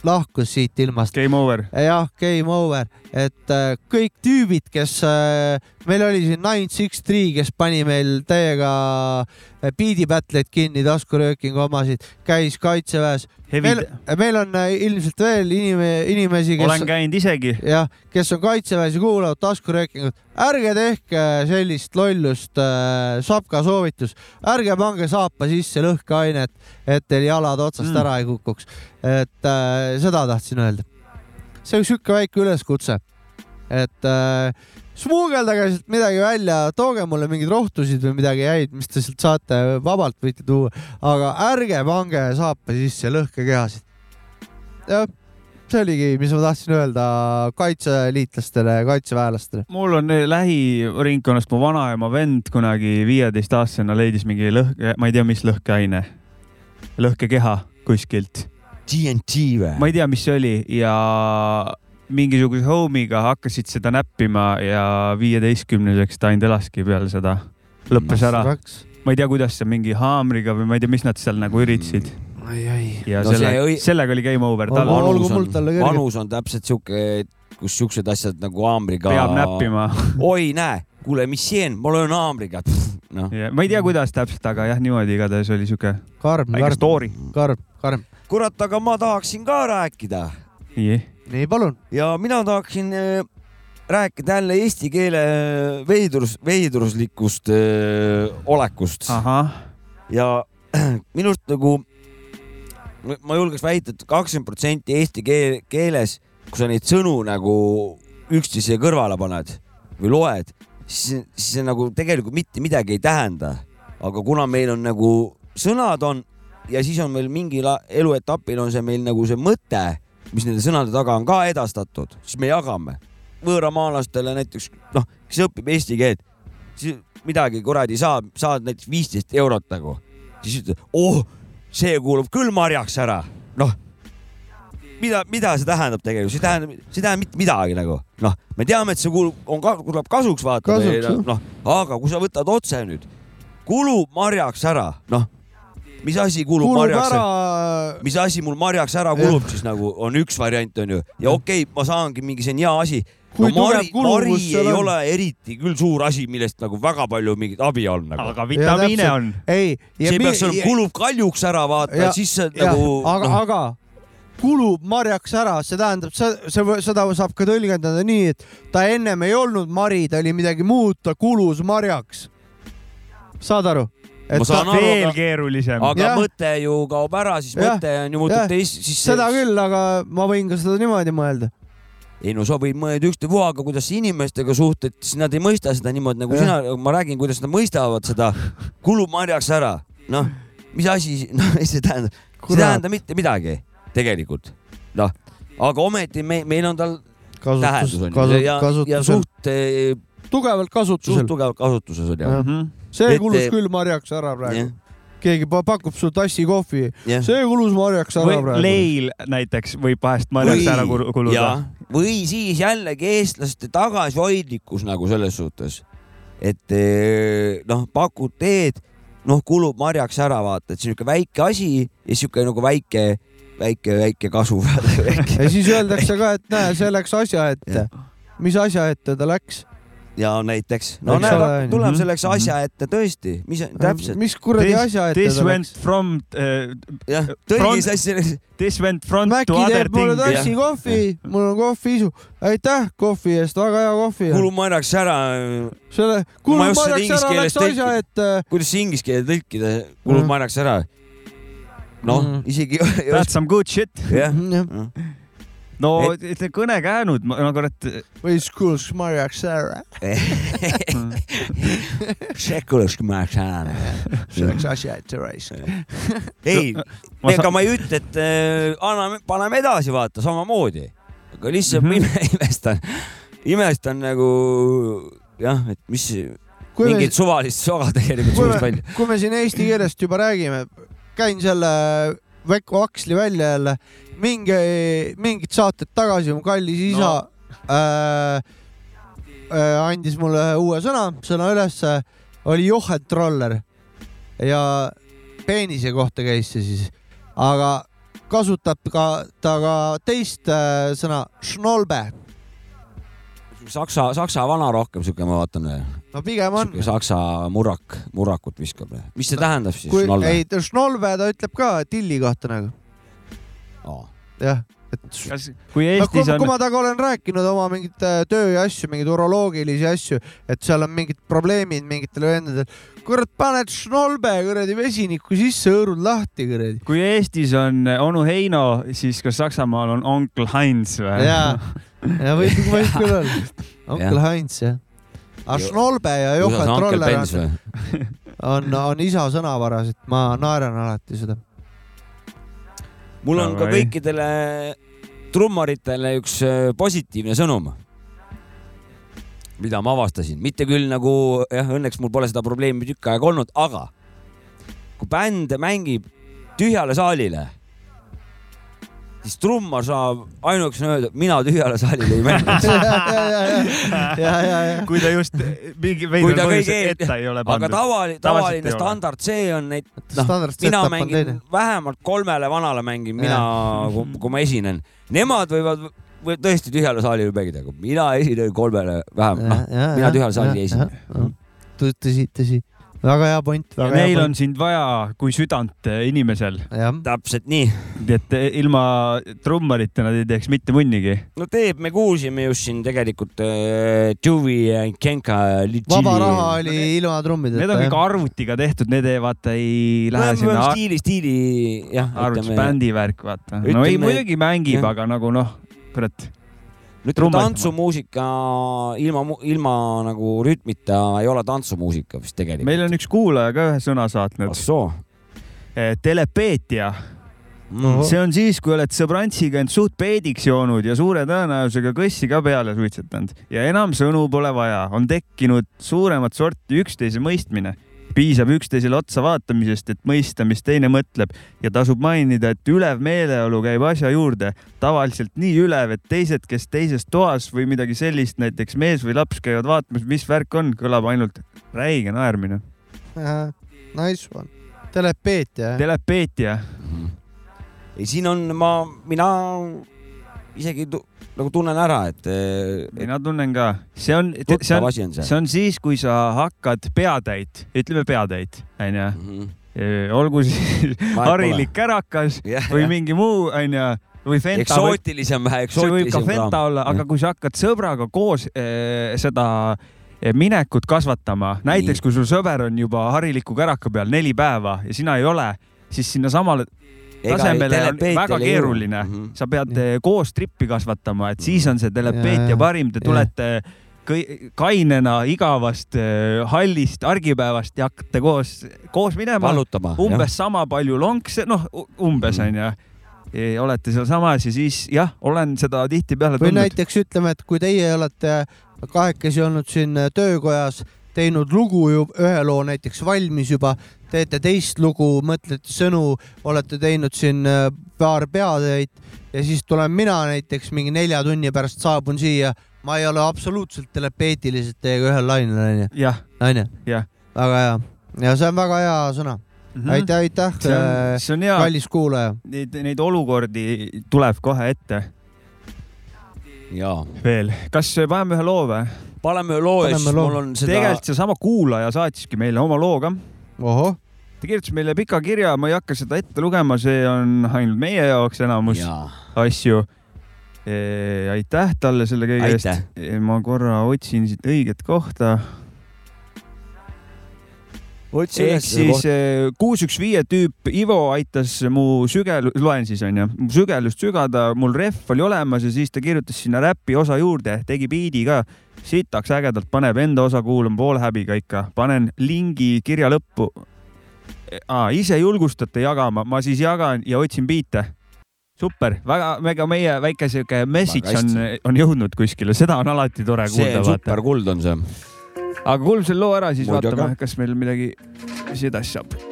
lahkus siit ilmast. Game over. jah, game over, et äh, kõik tüübid, kes äh,, meil oli siin Nine Six Three, kes pani meil täiega äh, biidipätleid kinni, taskuröökingu omasid, käis kaitseväes. Meil, meil on ilmselt veel inime-, inimesi, kes olen käinud isegi. jah, kes on kaitseväes ja kuulavad taskuröökingut, ärge tehke sellist lollust äh,, Sapka soovitus, ärge pange saapa sisse lõhkeainet, et teil jalad otsast mm. ära ei kukuks. et äh, seda tahtsin öelda. See on sihuke väike üleskutse, et äh, smuugeldage sealt midagi välja, tooge mulle mingeid rohtusid või midagi häid, mis te sealt saate, vabalt võite tuua, aga ärge pange saape sisse lõhkekehasid. jah, see oligi, mis ma tahtsin öelda kaitseliitlastele, kaitseväelastele. mul on eh, lähiringkonnast mu vanaema vend kunagi viieteistaastasena leidis mingi lõhke, ma ei tea, mis lõhkeaine, lõhkekeha kuskilt, TNT või? ma ei tea, mis see oli ja mingisuguse homiga hakkasid seda näppima ja viieteistkümneseks ta ainult elaski peale seda, lõppes ära. ma ei tea, kuidas see mingi haamriga või ma ei tea, mis nad seal nagu üritasid ai, ai. ja No selle, õi- sellega oli game over, vanus on vanus on täpselt sihuke, kus siuksed asjad nagu haamriga. peab näppima. oi, näe, kuule, mis see on, ma löön haamriga. noh, ma ei tea, kuidas täpselt, aga jah, niimoodi igatahes oli siuke karm, karm, story. karm, karm. kurat, aga ma tahaksin ka rääkida nii, nii, palun. ja mina tahaksin äh, rääkida jälle eesti keele veidrus, veidruslikust öö, olekust ahah, ja minust nagu, ma julgeks väita et, et kakskümmend protsenti eesti keel, keeles, kui sa neid sõnu nagu üksteise kõrvale paned või loed, siis, siis see nagu tegelikult mitte midagi ei tähenda. aga kuna meil on nagu sõnad on ja siis on meil mingil eluetapil on see meil nagu see mõte, mis nende sõnade taga on ka edastatud, siis me jagame. Võõramaalastele näiteks noh, kes õpib eesti keelt, siis midagi kuradi saab, saad näiteks viisteist eurot nagu, siis ütled, oh, see kuulub küll marjaks ära, noh. mida, mida see tähendab tegelikult, see tähendab, see ei tähenda mitte midagi nagu, noh, me teame, et see kuulub, on ka, tuleb kasuks vaata noh, aga kui sa võtad otse nüüd, kulub marjaks ära, noh, mis asi kulub, kulub marjaks ära mis asi mul marjaks ära kulub siis nagu on üks variant onju ja okei okay,, ma saangi mingi, see on hea asi. No mari mari ei on? ole eriti küll suur asi, millest nagu väga palju mingit abi on nagu. aga vitamiine täpselt. on. ei. see peaks olema, kulub kaljuks ära vaata Ja-, siis jah, nagu aga noh,, aga kulub marjaks ära, see tähendab, see, see, seda saab ka tõlgendada nii, et ta ennem ei olnud mari, ta oli midagi muud, ta kulus marjaks. saad aru? Ma saan aru, veel aga- keerulisem. aga jah. mõte ju kaob ära, siis Jah, mõte on ju muutub teist, siis seda küll, aga ma võin ka seda niimoodi mõelda. ei no sa võid mõelda ükstapuha, aga kuidas sa inimestega suhtled, siis nad ei mõista seda niimoodi nagu Jah. sina, ma räägin, kuidas nad mõistavad seda, kulub marjaks ära, noh, mis asi, noh, see tähendab, see ei tähenda mitte midagi tegelikult, noh, aga ometi me, meil on tal tähendus kasutus, on ju ja, ja suht, tugevalt suht kasutusel. tugevalt kasutuses on ju. Jah. See Et- kulus küll marjaks ära praegu jah, keegi pa- pakub sulle tassi kohvi, jah. see kulus marjaks ära või praegu. leil näiteks võib vahest marjaks ära kul- kuluda. või siis jällegi eestlaste tagasihoidlikkus nagu selles suhtes, et eh, noh, pakud teed, noh, kulub marjaks ära, vaata, et see on niisugune väike asi ja sihuke nagu väike, väike, väike kasu. ja siis öeldakse ka, et näe, see läks asja ette. mis asja ette ta läks? Ja näiteks, no näed tuleb mhm, selleks asja ette tõesti, mis täpselt, mis kuradi asja ette This ta went from uh,, jah, front- tõlgis asja, this went front Mäkki to other teeb mulle thing. tassi kohvi, mul on kohviisu. aitäh kohvi eest, väga hea kohvi. kulub marjaks ära. selle, Ma kulub just seda marjaks inglise ära, läks asja ette. kuidas see inglise keelde tõlkida, kulub Mhm. marjaks ära? noh Mhm., isegi That's some good shit. jah, no ütle kõne käänud, ma ma kurat, või siis kulus marjaks ära. see kulubki marjaks ära. see läks asja ette raisk. ei, ma ega ma ei ütle, et äh, anname, paneme edasi, vaata samamoodi, aga lihtsalt Mhm. mm -hmm. imestan, imestan nagu jah, et mis kui me mingit, suvalist soga tegelikult kui suust me välja., kui me siin eesti keelest juba räägime, käin selle Veiko Aksli välja jälle, mingi, mingid saated tagasi mu kallis isa No. no. äh, äh, andis mulle uue sõna, sõna ülesse, oli johentroller ja peenise kohta käis see siis, aga kasutab ka ta ka teist äh, sõna, schnolbe. saksa, saksa vana rohkem siuke, ma vaatan, no pigem on saksa murrak, murrakut viskab. mis see tähendab siis? ei, schnolbe ta ütleb ka tilli kohta nagu, jah, et kas, kui no, kui, Eestis kui on, ma temaga olen rääkinud oma mingeid äh, töö ja asju, mingeid uroloogilisi asju, et seal on mingid probleemid mingitel vendadel. kurat, paned šnolbe kuradi vesiniku sisse, hõõrud lahti kuradi. kui Eestis on onu Heino, siis kas Saksamaal on onkel Heinz või? ja, ja võib, võib küll olla. onkel. Heinz jah. aga Jo- Schnolbe ja Johan Troller on, on, on isa sõnavaras, et ma naeran alati seda. Mul on ka kõikidele trummaritele üks äh, positiivne sõnum, mida ma avastasin, mitte küll nagu jah, õnneks mul pole seda probleemi tükk aega olnud, aga kui bänd mängib tühjale saalile, siis trummar saab ainukesena öelda, mina tühjale saalile ei mängi. ja, ja, ja, ja. kui ta just mingi põhjusel kõige- ette ei ole aga pandud. tavali-, Tavaliselt tavaline standard C on neid, noh, standard mina setup on mängin teine. vähemalt kolmele vanale mängin mina, kui ma esinen. Nemad võivad või tõesti tühjale saalile mängida, aga mina esinen kolmele vähemalt, noh, mina tühjale saalile ei esine. tõsi, tõsi, väga hea point, ja hea neil on point. sind vaja kui südant eh, inimesel, täpselt nii. et eh, ilma trummarita nad ei teeks mitte munnigi. no teeb, me kuulsime just siin tegelikult äh, Dewey ja Genka. vaba raha oli ilma trummideta. Need on kõik arvutiga tehtud, need ei vaata ei lähe sinna ar- stiili, stiili jah, arvutis bändi värk, vaata. no ei, muidugi mängib, aga nagu noh, kurat, ütleme trummad- tantsumuusika ilma, ilma nagu rütmita ei ole tantsumuusika vist tegelikult. meil on üks kuulaja ka ühe sõna saatnud. Assoo. telepeetia, Ohoh. see on siis, kui oled sõbrantsiga end suht peediks joonud ja suure tõenäosusega kõssi ka peale suitsetanud ja enam sõnu pole vaja, on tekkinud suuremat sorti üksteise mõistmine piisab üksteisele otsa vaatamisest, et mõista, mis teine mõtleb ja tasub mainida, et ülev meeleolu käib asja juurde. tavaliselt nii ülev, et teised, kes teises toas või midagi sellist, näiteks mees või laps käivad vaatamas, mis värk on, kõlab ainult räige naermine. Nice one. telepeetia, telepeetia, ei, siin on ma, mina isegi tu, nagu tunnen ära, et eh, mina tunnen ka, see on, see on, see. see on siis, kui sa hakkad peatäit, ütleme peatäit, onju, Mhm. olgu siis harilik kärakas või mingi muu, onju, või Fenta eksootilisem, vähe see võib ka eksootilisem Fenta olla, aga kui sa hakkad sõbraga koos eh, seda eh, minekut kasvatama, näiteks kui sul sõber on juba hariliku käraka peal neli päeva ja sina ei ole, siis sinnasamale tasemele on väga keeruline, Mhm. sa pead eh, koos trippi kasvatama, et siis on see Ja, telepeetia ja, parim, te ja. tulete kõi- kainena igavast eh, hallist argipäevast ja hakkate koos, koos minema, umbes sama palju lonkse, noh, umbes Mhm. onju. olete sealsamas ja siis jah, olen seda tihtipeale või tundnud. näiteks ütleme, et kui teie olete kahekesi olnud siin töökojas, teinud lugu ju ühe loo näiteks valmis juba, teete teist lugu, mõtlete sõnu, olete teinud siin äh, paar peatöid ja siis tulen mina näiteks mingi nelja tunni pärast saabun siia, ma ei ole absoluutselt telepeetiliselt teiega ühel lainel onju, onju. Väga hea. Ja see on väga hea sõna, aitäh, aitäh, see on, see on hea, kallis kuulaja. neid, neid olukordi tuleb kohe ette. Jaa, veel. kas paneme ühe loo või? paneme loo ja siis mul on seda, tegelikult seesama kuulaja saatiski meile oma loo ka. ohoh, ta kirjutas meile pika kirja, ma ei hakka seda ette lugema, see on ainult meie jaoks enamus jaa, asju. aitäh talle selle kõige eest. ma korra otsin siit õiget kohta. Otsi ehk üles seda siis kohta. kuus üks viie tüüp Ivo aitas mu sügel, loen siis onju, mu sügelust sügada, mul ref oli olemas ja siis ta kirjutas sinna räpi osa juurde, tegi biidi ka. sitaks ägedalt paneb enda osa kuulama poole häbiga ikka, panen lingi kirja lõppu. ise julgustate jagama, ma siis jagan ja otsin biite. super, väga, väga meie väike sihuke message on on jõudnud kuskile, seda on alati tore see kuulda, on vaata. superkuld on see. Aga kuulame selle loo ära, siis Muidugi. vaatame, kas meil midagi, mis edasi saab.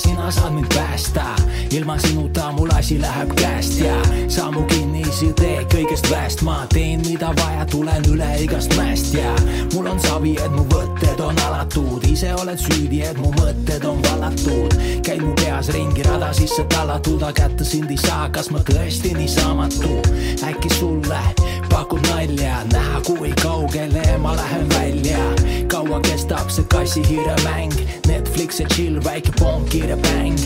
Sina saad mind päästa. ilma sinuta mul asi läheb käest ja sa mu kinnisidee kõigest väest, ma teen, mida vaja, tulen üle igast mäest ja mul on savi, et mu võtted on alatud, ise oled süüdi, et mu mõtted on vallatud. käid mu peas ringi rada sisse tallatud, aga kätte sind ei saa, kas ma tõesti niisaamatu? äkki sulle pakub nalja näha, kui kaugele ma lähen välja. Kaua kestab see kassihiire mäng Netflix ja chill väike pong kiire bäng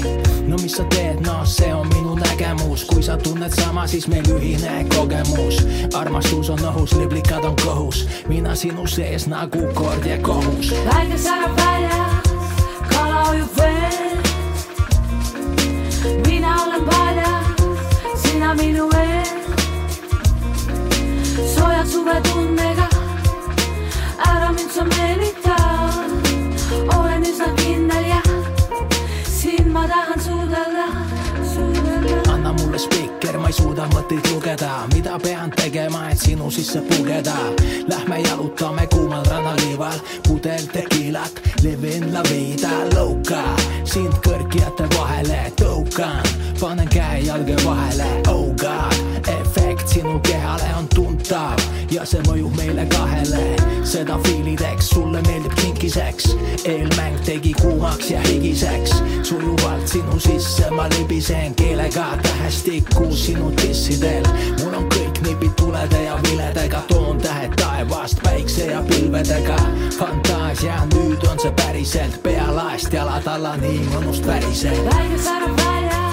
no mis sa teed noh see on minu nägemus kui sa tunned sama siis meil ühine kogemus armastus on õhus liblikad on kõhus mina sinu sees nagu kord ja kohus. Päike särab väljas, kala ujub vees. mina olen padjas, sina minu ees. Sooja suvetundega, ära mind sa meelita. olen üsna kindel ja siin ma tahan suudelda, suudelda. anna mulle spikker, ma ei suuda mõtteid lugeda, mida pean tegema, et sinu sisse pugeda. Lähme jalutame kuumal rannaliival, pudel tekilat, livin la vida loca. sind kõrkijate vahele tõukan, panen käe jalge vahele, oh god. efekt sinu kehale on tuntav ja see mõjub meile kahele. seda fiilideks, sulle meeldib kinkiseks, eelmäng tegi kuumaks ja higiseks. sujuvalt sinu sisse ma libisen keelega tähestikku sinu dissidel. mul on kõik nipid tulede ja viledega, toon tähed taevast päikse ja pilvedega. fantaasia, nüüd on see päriselt, pea laest jalad alla, nii mõnust päriselt. päike särab väljas,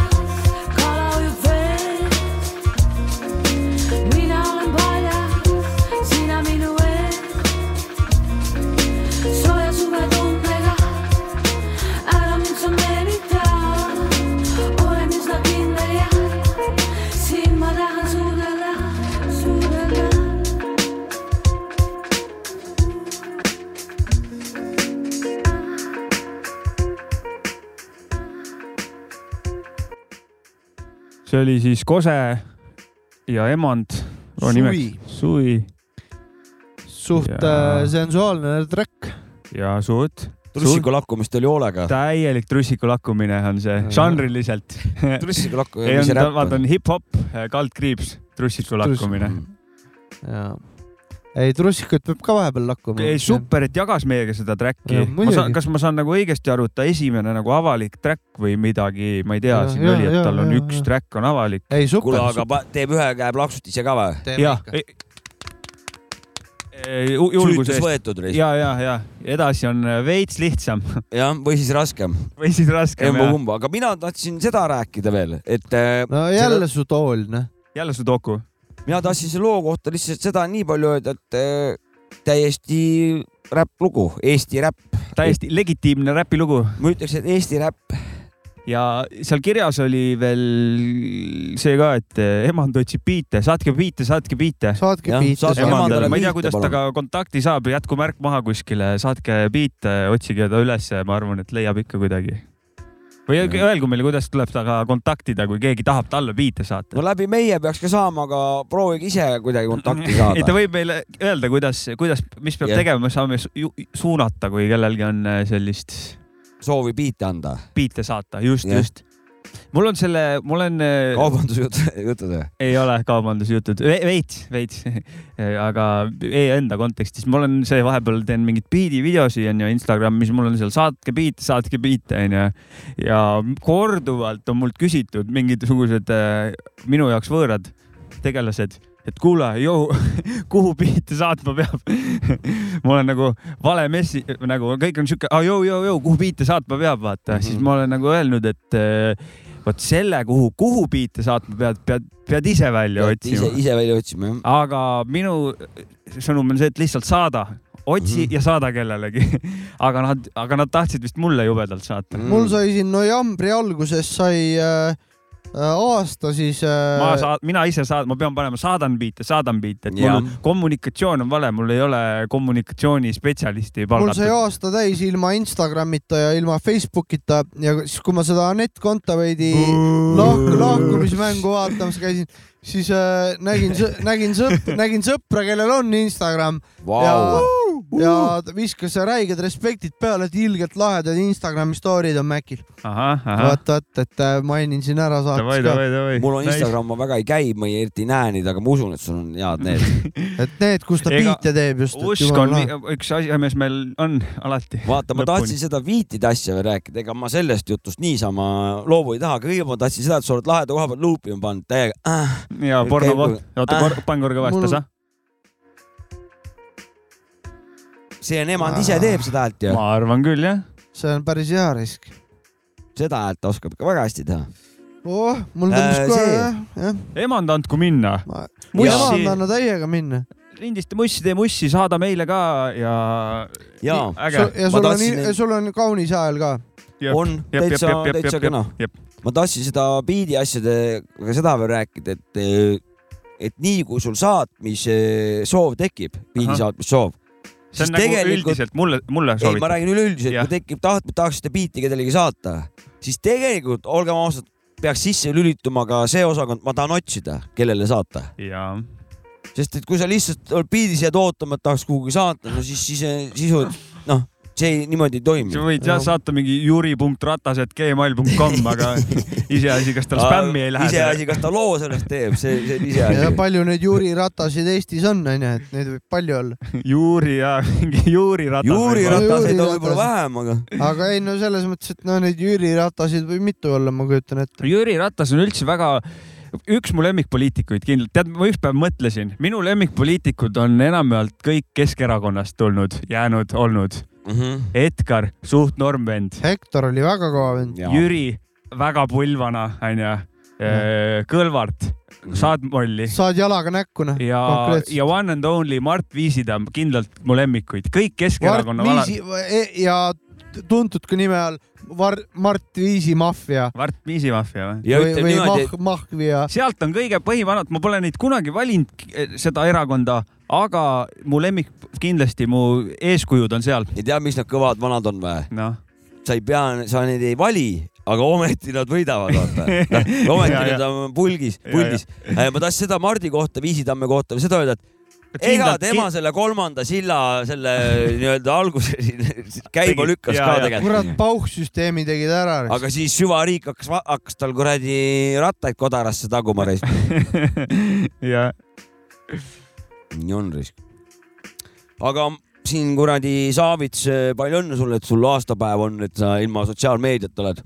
see oli siis Kose ja Emand. Suvi. Suvi suht Ja- äh, sensuaalne track. ja suht trussiku lakkumist oli hoolega. täielik trussiku lakkumine on see, žanriliselt. trussiku lakku- ei mis see on, räpp vaata on hip-hop, kaldkriips, trussiku lakkumine. jaa. ei, trussikut peab ka vahepeal lakkuma. ei, super, et jagas meiega seda track'i Ja,. kas ma saan nagu õigesti aru, et ta esimene nagu avalik track või midagi, ma ei tea, Ja, siin ja, oli, et ja, tal on ja, üks ja. track on avalik. ei, super kuule, aga pa- teeb ühe käe plaksutise ka või? jah, julguse eest. ja, ja, ja edasi on veits lihtsam jah, või siis raskem. või siis raskem. emba-kumba, aga mina tahtsin seda rääkida veel, et äh, no jälle su tool, noh. jälle su doku. Mina tahtsin selle loo kohta lihtsalt seda nii palju öelda, et äh, täiesti räpplugu, Eesti räpp. täiesti legitiimne räpilugu. ma ütleks, et Eesti räpp. ja seal kirjas oli veel see ka, et eh, emand otsib biite, saatke biite, saatke biite. saatke biite. emandale, ma ei tea, kuidas temaga kontakti saab, jätku märk maha kuskile, saatke biite, otsige ta ülesse, ma arvan, et leiab ikka kuidagi. Või öelgu meile, kuidas tuleb temaga kontaktida, kui keegi tahab talle biite saata no. läbi meie peaks ka saama, aga proovige ise kuidagi kontakti ei, ta saada. võib meile öelda, kuidas, kuidas, mis peab Jah. tegema, me saame suunata, kui kellelgi on eh, sellist soovi biite anda. biite saata, just, Jah. just. Mul on selle, mul on. kaubandusjutud või? ei ole kaubandusjutud, veits, veits, aga e enda kontekstis, ma olen see vahepeal teen mingeid biidivideosi onju Instagramis, mul on seal saatke biite, saatke biite onju. ja korduvalt on mult küsitud mingisugused äh, minu jaoks võõrad tegelased, et kuule, jõu, kuhu biite saatma peab ma olen nagu vale messi, nagu kõik on siuke, jõu, jõu, jõu, kuhu biite saatma peab, vaata mm, -hmm. siis ma olen nagu öelnud, et äh, vot selle, kuhu, kuhu biite saatma pead, pead, pead ise välja ise otsima., ise välja otsima jah. aga minu sõnum on see, et lihtsalt saada, otsi mm Mhm. -hmm. ja saada kellelegi. aga nad, aga nad tahtsid vist mulle jubedalt saata mm.. mul sai siin novembri alguses sai äh, aasta siis äh,. ma saan, mina ise saan, ma pean panema, saadan biite, saadan biite, et Jah. mul kommunikatsioon on vale, mul ei ole kommunikatsioonispetsialisti mul sai palgatud. aasta täis ilma Instagramita ja ilma Facebookita ja siis, kui ma seda netkonto veidi lahku, lahkumismängu vaatamas käisin, siis äh, nägin, nägin sõp-, nägin sõpra, kellel on Instagram Vau. ja ta viskas räiged respektid peale, et ilgelt lahedad Instagrami story'd on Mäkil. vot, vot, et äh, mainin siin ära saates ka, mul on Instagram, ma väga ei käi, ma ei eriti näe neid, aga ma usun, et sul on head need. et need, kus ta Ega- biite teeb just. usk on, üks asi, mis meil on alati. vaata, ma tahtsin seda viitide asja veel rääkida, ega ma sellest jutust niisama loobu ei taha, kõigepealt ma tahtsin seda, et sa oled laheda koha peal luupi pannud täiega äh,. ja porno koht, oota Ah. pann korra kõvasti sa. See Nemand ise teeb seda häält ju, ma arvan küll jah. see on päris hea risk. seda häält oskab ikka väga hästi teha. oh, mul Äh, tõmbas kohe see- jah, jah. emand andku minna. ma emand anna täiega minna. lindista mussi, tee mussi, saada meile ka ja. Ja Ma sul on tahtsin-, sul on kaunis hääl ka. on täitsa, täitsa kena. ma tahtsin seda biidi asjadega seda veel rääkida, et, et nii kui sul saatmise soov tekib, biidi saatmissoov, see on nagu üldiselt mulle, mulle ei, ma räägin üleüldiselt, kui tekib taht, tahaksite biiti kellelegi saata, siis tegelikult olgem ausad, peaks sisse lülituma ka see osakond, ma tahan otsida, kellele saata. jaa. sest et kui sa lihtsalt oled biidis jääd ootama, et tahaks kuhugi saata, no siis, siis, siis noh, see ei, niimoodi ei toimi sa. võid jah saata mingi juri.ratased.gmail.com, aga iseasi, kas tal spämmi ei lähe. iseasi, kas ta loo sellest teeb, see, see on ja iseasi. palju neid Juri Ratasid Eestis on, onju, et neid võib palju olla. Juuri ja mingi Juuri Ratas. Juuri Juri Rataseid on võib-olla vähem, aga aga ei no selles mõttes, et no neid Jüri Ratasid võib mitu olla, ma kujutan ette. Jüri Ratas on üldse väga, üks mu lemmikpoliitikuid kindlalt, tead, ma ükspäev mõtlesin, minu lemmikpoliitikud on enamjaolt kõik Keskerakonnast tulnud, jäänud, olnud. Mm -hmm. Edgar, suht norm vend, Hektor oli väga kõva vend. Jüri, väga pullvana, onju. Kõlvart, saad molli saad jalaga näkku, noh. ja, ja one and only Mart Viisitamm, kindlalt mu lemmikuid, kõik Keskerakonna Mart vala-, Viisi ja tuntud ka nime all Var-, Mart Viisi maffia Mart Viisi maffia või? ja või niimoodi, Mah-, Mahvia. sealt on kõige põhivanad, ma pole neid kunagi valinud, seda erakonda, aga mu lemmik kindlasti, mu eeskujud on seal. ei tea, miks nad kõvad vanad on või? noh, sa ei pea, sa neid ei vali, aga ometi nad võidavad, vaata. ometi Ja, nad on pulgis, Ja, puldis. ma tahtsin seda Mardi kohta, Viisitamme kohta seda öelda, et ega tema selle kolmanda silla selle nii-öelda alguse siin käima Tegi, lükkas ja, ka tegelikult. kurat, pauhsüsteemi tegid ära. aga siis süvariik hakkas, hakkas tal kuradi rattaid kodarasse taguma reis. ja nii on risk. aga siin kuradi Saavits, palju õnne sulle, et sul aastapäev on, et sa ilma sotsiaalmeediat oled.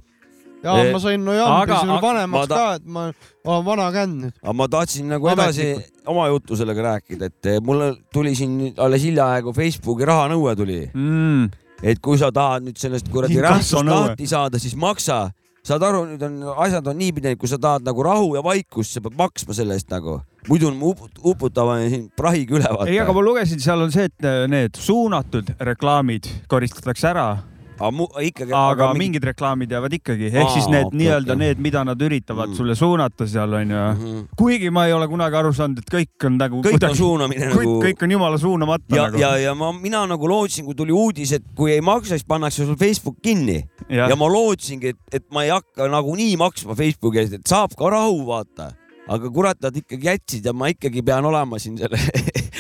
Ja ma sain no Aga- jambi aga- vanemaks ma ta- ka, et ma olen vana känd nüüd. aga ma tahtsin nagu edasi oma juttu sellega rääkida, et eh, mulle tuli siin alles hiljaaegu Facebooki rahanõue tuli, mm, et kui sa tahad nüüd sellest kuradi rämpsust lahti saada, siis maksa. saad aru, nüüd on, asjad on niipidi, et kui sa tahad nagu rahu ja vaikust, sa pead maksma selle eest nagu. muidu on uput- uputame siin prahiga üle ei, aga ma lugesin, seal on see, et äh, need suunatud reklaamid koristatakse ära, aga ikkagi, aga mingid reklaamid jäävad ikkagi, ehk siis need okei, nii-öelda okei. need, mida nad üritavad Mm. sulle suunata seal onju. Mhm. kuigi ma ei ole kunagi aru saanud, et kõik on nagu kõik on suunamine kõik, nagu. kõik on jumala suunamata ja, nagu. ja, ja ma, mina nagu lootsin, kui tuli uudis, et kui ei maksa, siis pannakse sul Facebook kinni ja, ja ma lootsingi, et, et ma ei hakka nagunii maksma Facebooki eest, et saab ka rahu, vaata. aga kurat, nad ikkagi jätsid ja ma ikkagi pean olema siin selle,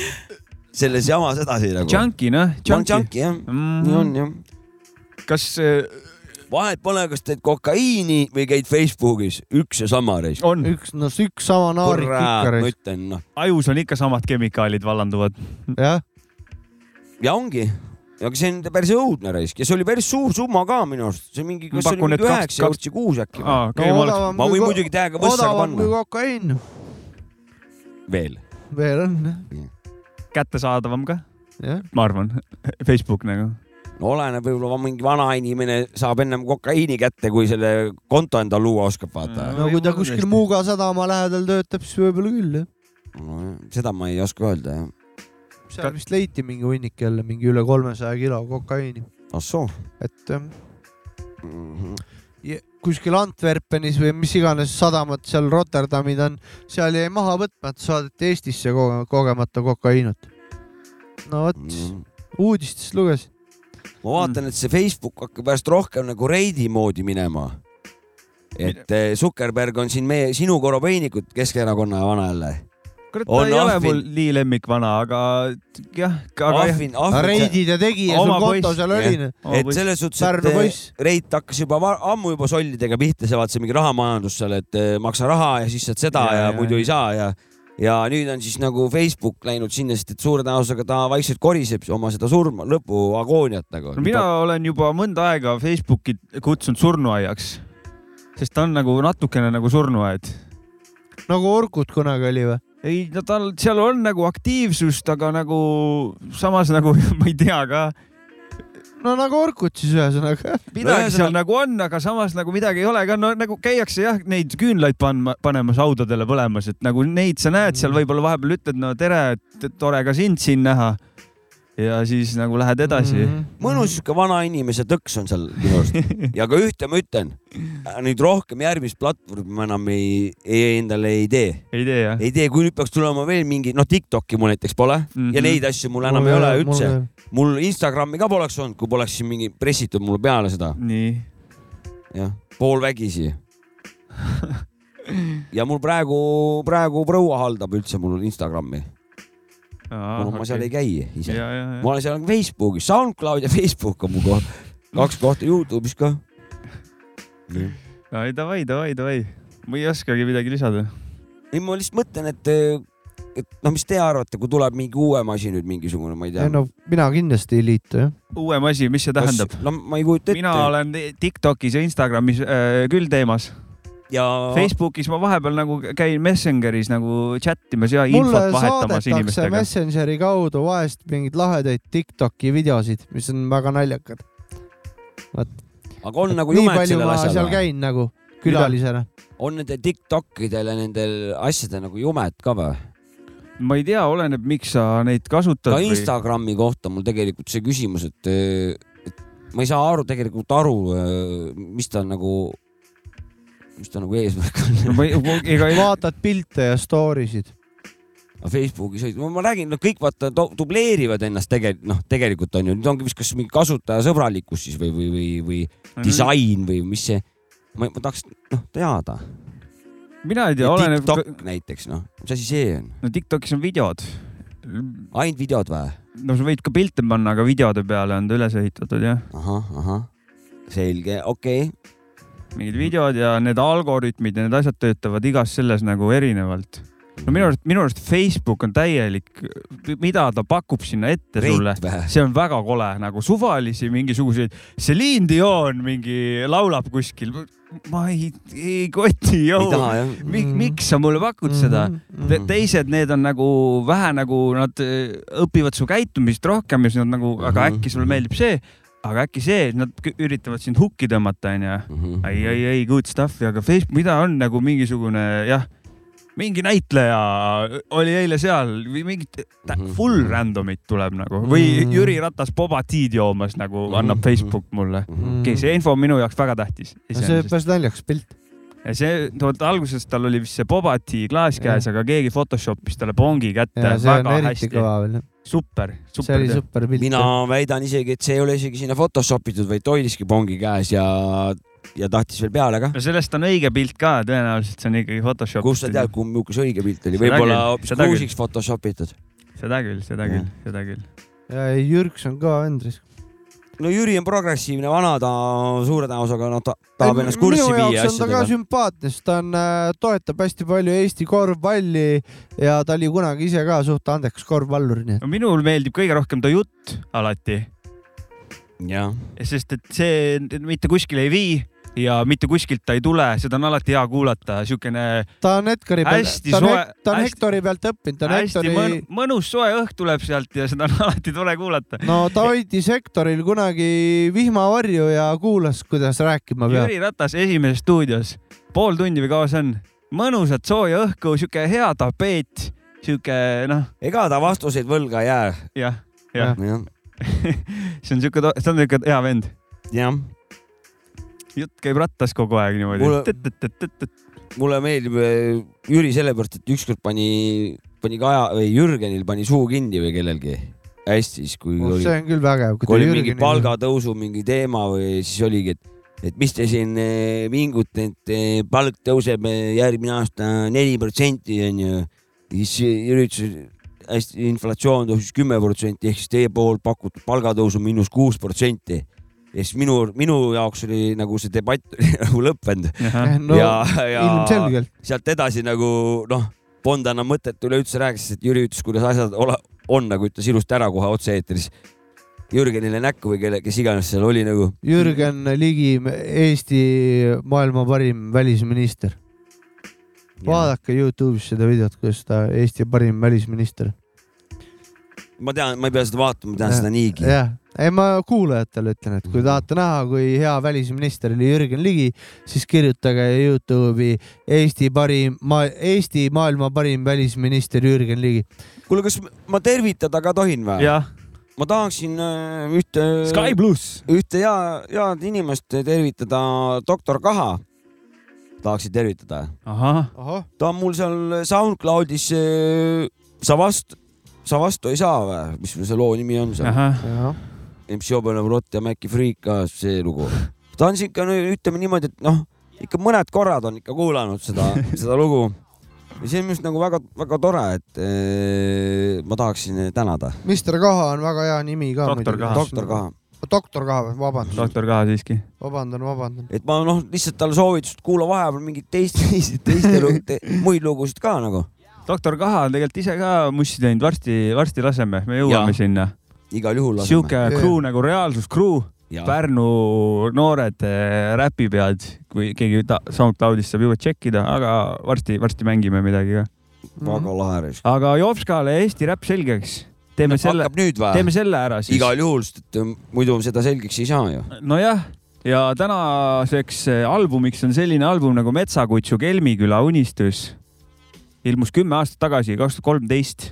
selles jamas edasi nagu. Junkie noh, ma olen junkie. jah, Mm nii on jah. Kas äh, vahet pole, kas teed kokaiini või käid Facebookis, üks ja sama reis. on, üks, no üks sama naarik ikka kurat, ma reis. ütlen noh, ajus on ikka samad kemikaalid vallanduvad. jah, ja ongi, aga see on päris õudne raisk ja see oli päris suur summa ka minu arust, see mingi, kas see oli mingi üheksa eurot kuus äkki või? aa, okei, ma oleks, ma võin muidugi täiega võssa ka odavam kui panna kokaiin. veel. veel on jah, kättesaadavam ka, jah. ma arvan, Facebook nagu. No oleneb, võib-olla mingi vana inimene saab ennem kokaiini kätte, kui selle konto endal luua oskab, vaata Mm. no kui ta kuskil Muuga sadama lähedal töötab, siis võib-olla küll jah. no,. seda ma ei oska öelda jah. seal vist leiti mingi hunnik jälle mingi üle kolmesaja kilo kokaiini, ah soo et jah, mm. -hmm. ja kuskil Antwerpenis või mis iganes sadamad seal Rotterdamid on, seal jäi maha võtmata, saadeti Eestisse koge- kogemata kokaiinut. no vot, Mm. uudistest lugesin. Ma vaatan, et see Facebook hakkab järjest rohkem nagu reidi moodi minema. et eh, Zuckerberg on siin meie, sinu Korobeinikut Keskerakonna vana jälle. kurat, On ta ei ole mul nii lemmikvana, aga jah, ahvin, ahvin, reidid ja tegi ja sul konto seal oli. et selles suhtes, et eh, Reit hakkas juba ammu juba sollidega pihta, see vaata see mingi rahamajandus seal, et eh, maksa raha ja siis saad seda ja, Ja, ja muidu ei saa ja ja nüüd on siis nagu Facebook läinud sinna, sest et suure tõenäosusega ta vaikselt koriseb oma seda surma, lõpu agooniat nagu no mina olen juba mõnda aega Facebooki kutsunud surnuaiaks, sest ta on nagu natukene nagu surnuaed. nagu Orkut kunagi oli või? ei no tal seal on nagu aktiivsust, aga nagu samas nagu ma ei tea ka, no nagu Orkut siis ühesõnaga. midagi seal nagu on, aga samas nagu midagi ei ole ka, no nagu käiakse jah, neid küünlaid panma, panemas haudadele põlemas, et nagu neid sa näed seal võib-olla vahepeal ütled, no tere, tore ka sind siin näha. Ja siis nagu lähed edasi mm. -hmm. mõnus sihuke vana inimese tõks on seal minu arust ja ka ühte ma ütlen, nüüd rohkem järgmist platvormi ma enam ei, ei, endale ei tee. ei tee jah? ei tee, kui nüüd peaks tulema veel mingi, noh, Tiktoki mul näiteks pole mm Mhm. -hmm. ja neid asju mul enam ei ole üldse. mul Instagrami ka poleks olnud, kui poleks siin mingi pressitud mulle peale seda, nii. jah, poolvägisi. ja mul praegu, praegu proua haldab üldse mul Instagrami, kuna ma seal ei käi ise. ma olen seal Facebookis, SoundCloud ja Facebook on mu koht, kaks kohta Youtube'is ka. ja. ei davai, davai, davai. ma ei oskagi midagi lisada. ei, ma lihtsalt mõtlen, et, et noh, mis te arvate, kui tuleb mingi uuem asi nüüd mingisugune, ma ei tea ei. no mina kindlasti ei liitu jah. uuem asi, mis see tähendab? no ma ei kujuta ette. mina olen Tiktokis ja Instagramis äh, küll teemas. Ja Facebookis ma vahepeal nagu käin Messengeris nagu chat imas ja mulle infot vahetamas saadetakse inimestega. Messengeri kaudu vahest mingeid lahedaid Tiktoki videosid, mis on väga naljakad. aga on nagu nii jumet palju sellel ma seal asjal või? käin nagu külalisena. on nendel Tiktokidel ja nendel asjadel nagu jumet ka või? ma ei tea, oleneb, miks sa neid kasutad ka. Instagrami kohta mul tegelikult see küsimus, et, et ma ei saa aru tegelikult aru, mis ta nagu, mis ta nagu eesmärk on. no ma ei, ega ei, vaatad pilte ja story sid. Facebookis, ma räägin, no kõik vaata dubleerivad ennast tegelikult, noh, tegelikult on ju, nüüd ongi vist kas mingi kasutajasõbralikkus siis või, või, või, või disain või mis see, ma, ma tahaks noh teada. mina ei tea, oleneb. TikTok näiteks noh, mis asi see on? no Tiktokis on videod. ainult videod või? no sa võid ka pilte panna, aga videode peale on ta üles ehitatud jah. ahah, ahah, selge, okei okay.. Mingid videod ja need algoritmid ja need asjad töötavad igas selles nagu erinevalt. no minu arust, minu arust Facebook on täielik, mida ta pakub sinna ette sulle reit, või? see on väga kole, nagu suvalisi mingisuguseid, Celine Dion mingi laulab kuskil. ma ei, ei koti, jah. Mik,. miks sa mulle pakud seda? Te, teised, need on nagu vähe nagu nad õpivad su käitumist rohkem ja siis nad nagu, aga Mhm, äkki sulle mhm. meeldib see, aga äkki see, nad kü- üritavad sind hukki tõmmata, onju. Mhm. ei, ei, ei good stuff'i, aga Facebook, mida on nagu mingisugune jah, mingi näitleja oli eile seal või mingit Mhm. full random'it tuleb nagu või Mhm. Jüri Ratas Boba Tea'd joomas nagu annab. Facebook mulle. Okei, see info on minu jaoks väga tähtis. see on päris naljakas pilt. Ja see, vot alguses tal oli vist see Boba Tea klaas käes, aga keegi Photoshopis talle pongi kätte see on väga eriti hästi. kõva veel. super, see super oli. super pilt. mina väidan isegi, et see ei ole isegi sinna Photoshop itud, vaid ta hoidiski pongi käes ja, ja tahtis veel peale ka. no sellest on õige pilt ka, tõenäoliselt see on ikkagi Photoshop. kust sa tead, kumb, see õige pilt oli, võib-olla hoopis seda küll. kruusiks Photoshop itud. seda küll, seda küll, seda küll. ja Jürks on ka Andres. No Jüri on progressiivne vana, ta suure tõenäosusega noh, ta tahab ennast kurssi minu viia jaoks on ta ka sümpaatne, sest ta on, toetab hästi palju Eesti korvpalli ja ta oli kunagi ise ka suht andekas korvpallur, nii et no minul meeldib kõige rohkem ta jutt alati, jah, sest et see mitte kuskile ei vii ja mitte kuskilt ta ei tule, seda on alati hea kuulata, siukene ta on Edgari peal, Hästi ta on soe-, ta on hästi- Hektori pealt õppinud, ta on Hektori mõn,, mõnus soe õhk tuleb sealt ja seda on alati tore kuulata. no ta hoidis Hektoril kunagi vihmavarju ja kuulas, kuidas rääkima peab. Jüri Ratas Esimeses stuudios, pool tundi või kaua see on, mõnusat sooja õhku, sihuke hea tapeet, sihuke noh, ega ta vastuseid võlga ei jää. jah, jah, jah, see on sihuke, see on sihuke hea vend. jah, jutt käib rattas kogu aeg niimoodi Mulle-. mulle meeldib äh, Jüri sellepärast, et ükskord pani, pani Kaja või Jürgenil pani suu kinni või kellelgi. hästi, siis kui oli Oh, see on küll vägev. kui oli mingi. palgatõusu mingi teema või siis oligi, et, et mis te siin vingute, et eh, palk tõuseb järgmine aasta neli protsenti onju. siis Jüri ütles, hästi inflatsioon tõusis kümme protsenti ehk siis teie poolt pakutud palgatõus on miinus kuus protsenti. Ja siis minu, minu jaoks oli nagu see debatt nagu lõppenud no ja, ja ilmselgelt. sealt edasi nagu noh, polnud enam mõtet üleüldse rääkida, sest et Jüri ütles, kuidas asjad ole, on nagu ütles ilusti ära kohe otse-eetris. Jürgenile näkku või kelle, kes iganes seal oli nagu. Jürgen Ligi, Eesti maailma parim välisminister. vaadake Youtube'is seda videot, kuidas ta Eesti parim välisminister. ma tean, ma ei pea seda vaatama, ma tean seda niigi. jah, ei ma kuulajatele ütlen, et kui tahate näha, kui hea välisminister oli Jürgen Ligi, siis kirjutage Youtube'i Eesti parim, Eesti maailma parim välisminister Jürgen Ligi. kuule, kas ma tervitada ka tohin või? ma tahaksin äh, ühte, Sky pluss. ühte hea, head inimest tervitada, doktor Kaha. tahaksin tervitada. ta on mul seal SoundCloudis, sa vastu, sa vastu ei saa või, mis see loo nimi on seal? MC Obenev Rott ja Maci Freak ka see lugu. ta on siuke, ütleme niimoodi, et noh, ikka mõned korrad on ikka kuulanud seda, seda lugu. ja see on minu arust nagu väga-väga tore, et eh, ma tahaksin tänada. Mr Kaha on väga hea nimi ka. Doktor Kaha. doktor Kaha, doktor Kaha, vabandust, doktor ka siiski. vabandan, vabandan. et ma noh, lihtsalt talle soovitust kuula vahepeal mingeid teist, teiste, teiste lugu, te, muid lugusid ka nagu doktor Kaha on tegelikult ise ka mussi teinud, varsti, varsti laseme, me jõuame Jaa. sinna. Igal juhul. sihuke Jaa. crew nagu Reaalsus Crew, Pärnu noored äh, räpipead, kui keegi SoundCloudist saab juba tšekkida, aga varsti-varsti mängime midagi ka. väga lahe reis. aga Jopskale Eesti räpp selgeks. teeme selle, nüüd või teeme? selle ära siis. igal juhul, sest et äh, muidu seda selgeks ei saa ju. nojah, ja tänaseks äh, albumiks on selline album nagu Metsakutsu Kelmiküla unistus. ilmus kümme aastat tagasi, kaks tuhat kolmteist.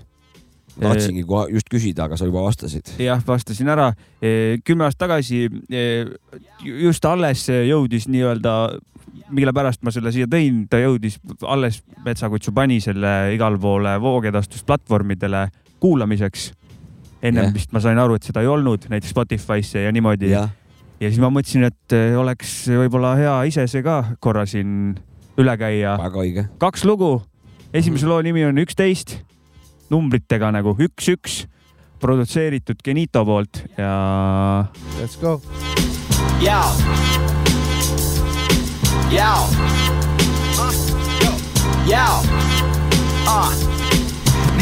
Tahtsingi kohe just küsida, aga sa juba vastasid. jah, vastasin ära. kümme aastat tagasi ju- just alles jõudis nii-öelda, mille pärast ma selle siia tõin, ta jõudis alles, Metsakutsu pani selle igale poole voogedastusplatvormidele kuulamiseks. ennem Jah. vist ma sain aru, et seda ei olnud näiteks Spotify'sse ja niimoodi. ja jah, siis ma mõtlesin, et oleks võib-olla hea ise see ka korra siin üle käia. väga õige. kaks lugu, esimese loo nimi on üksteist, numbritega nagu üks-üks, produtseeritud Genito poolt ja Let's go. Yo. Yo. Yo.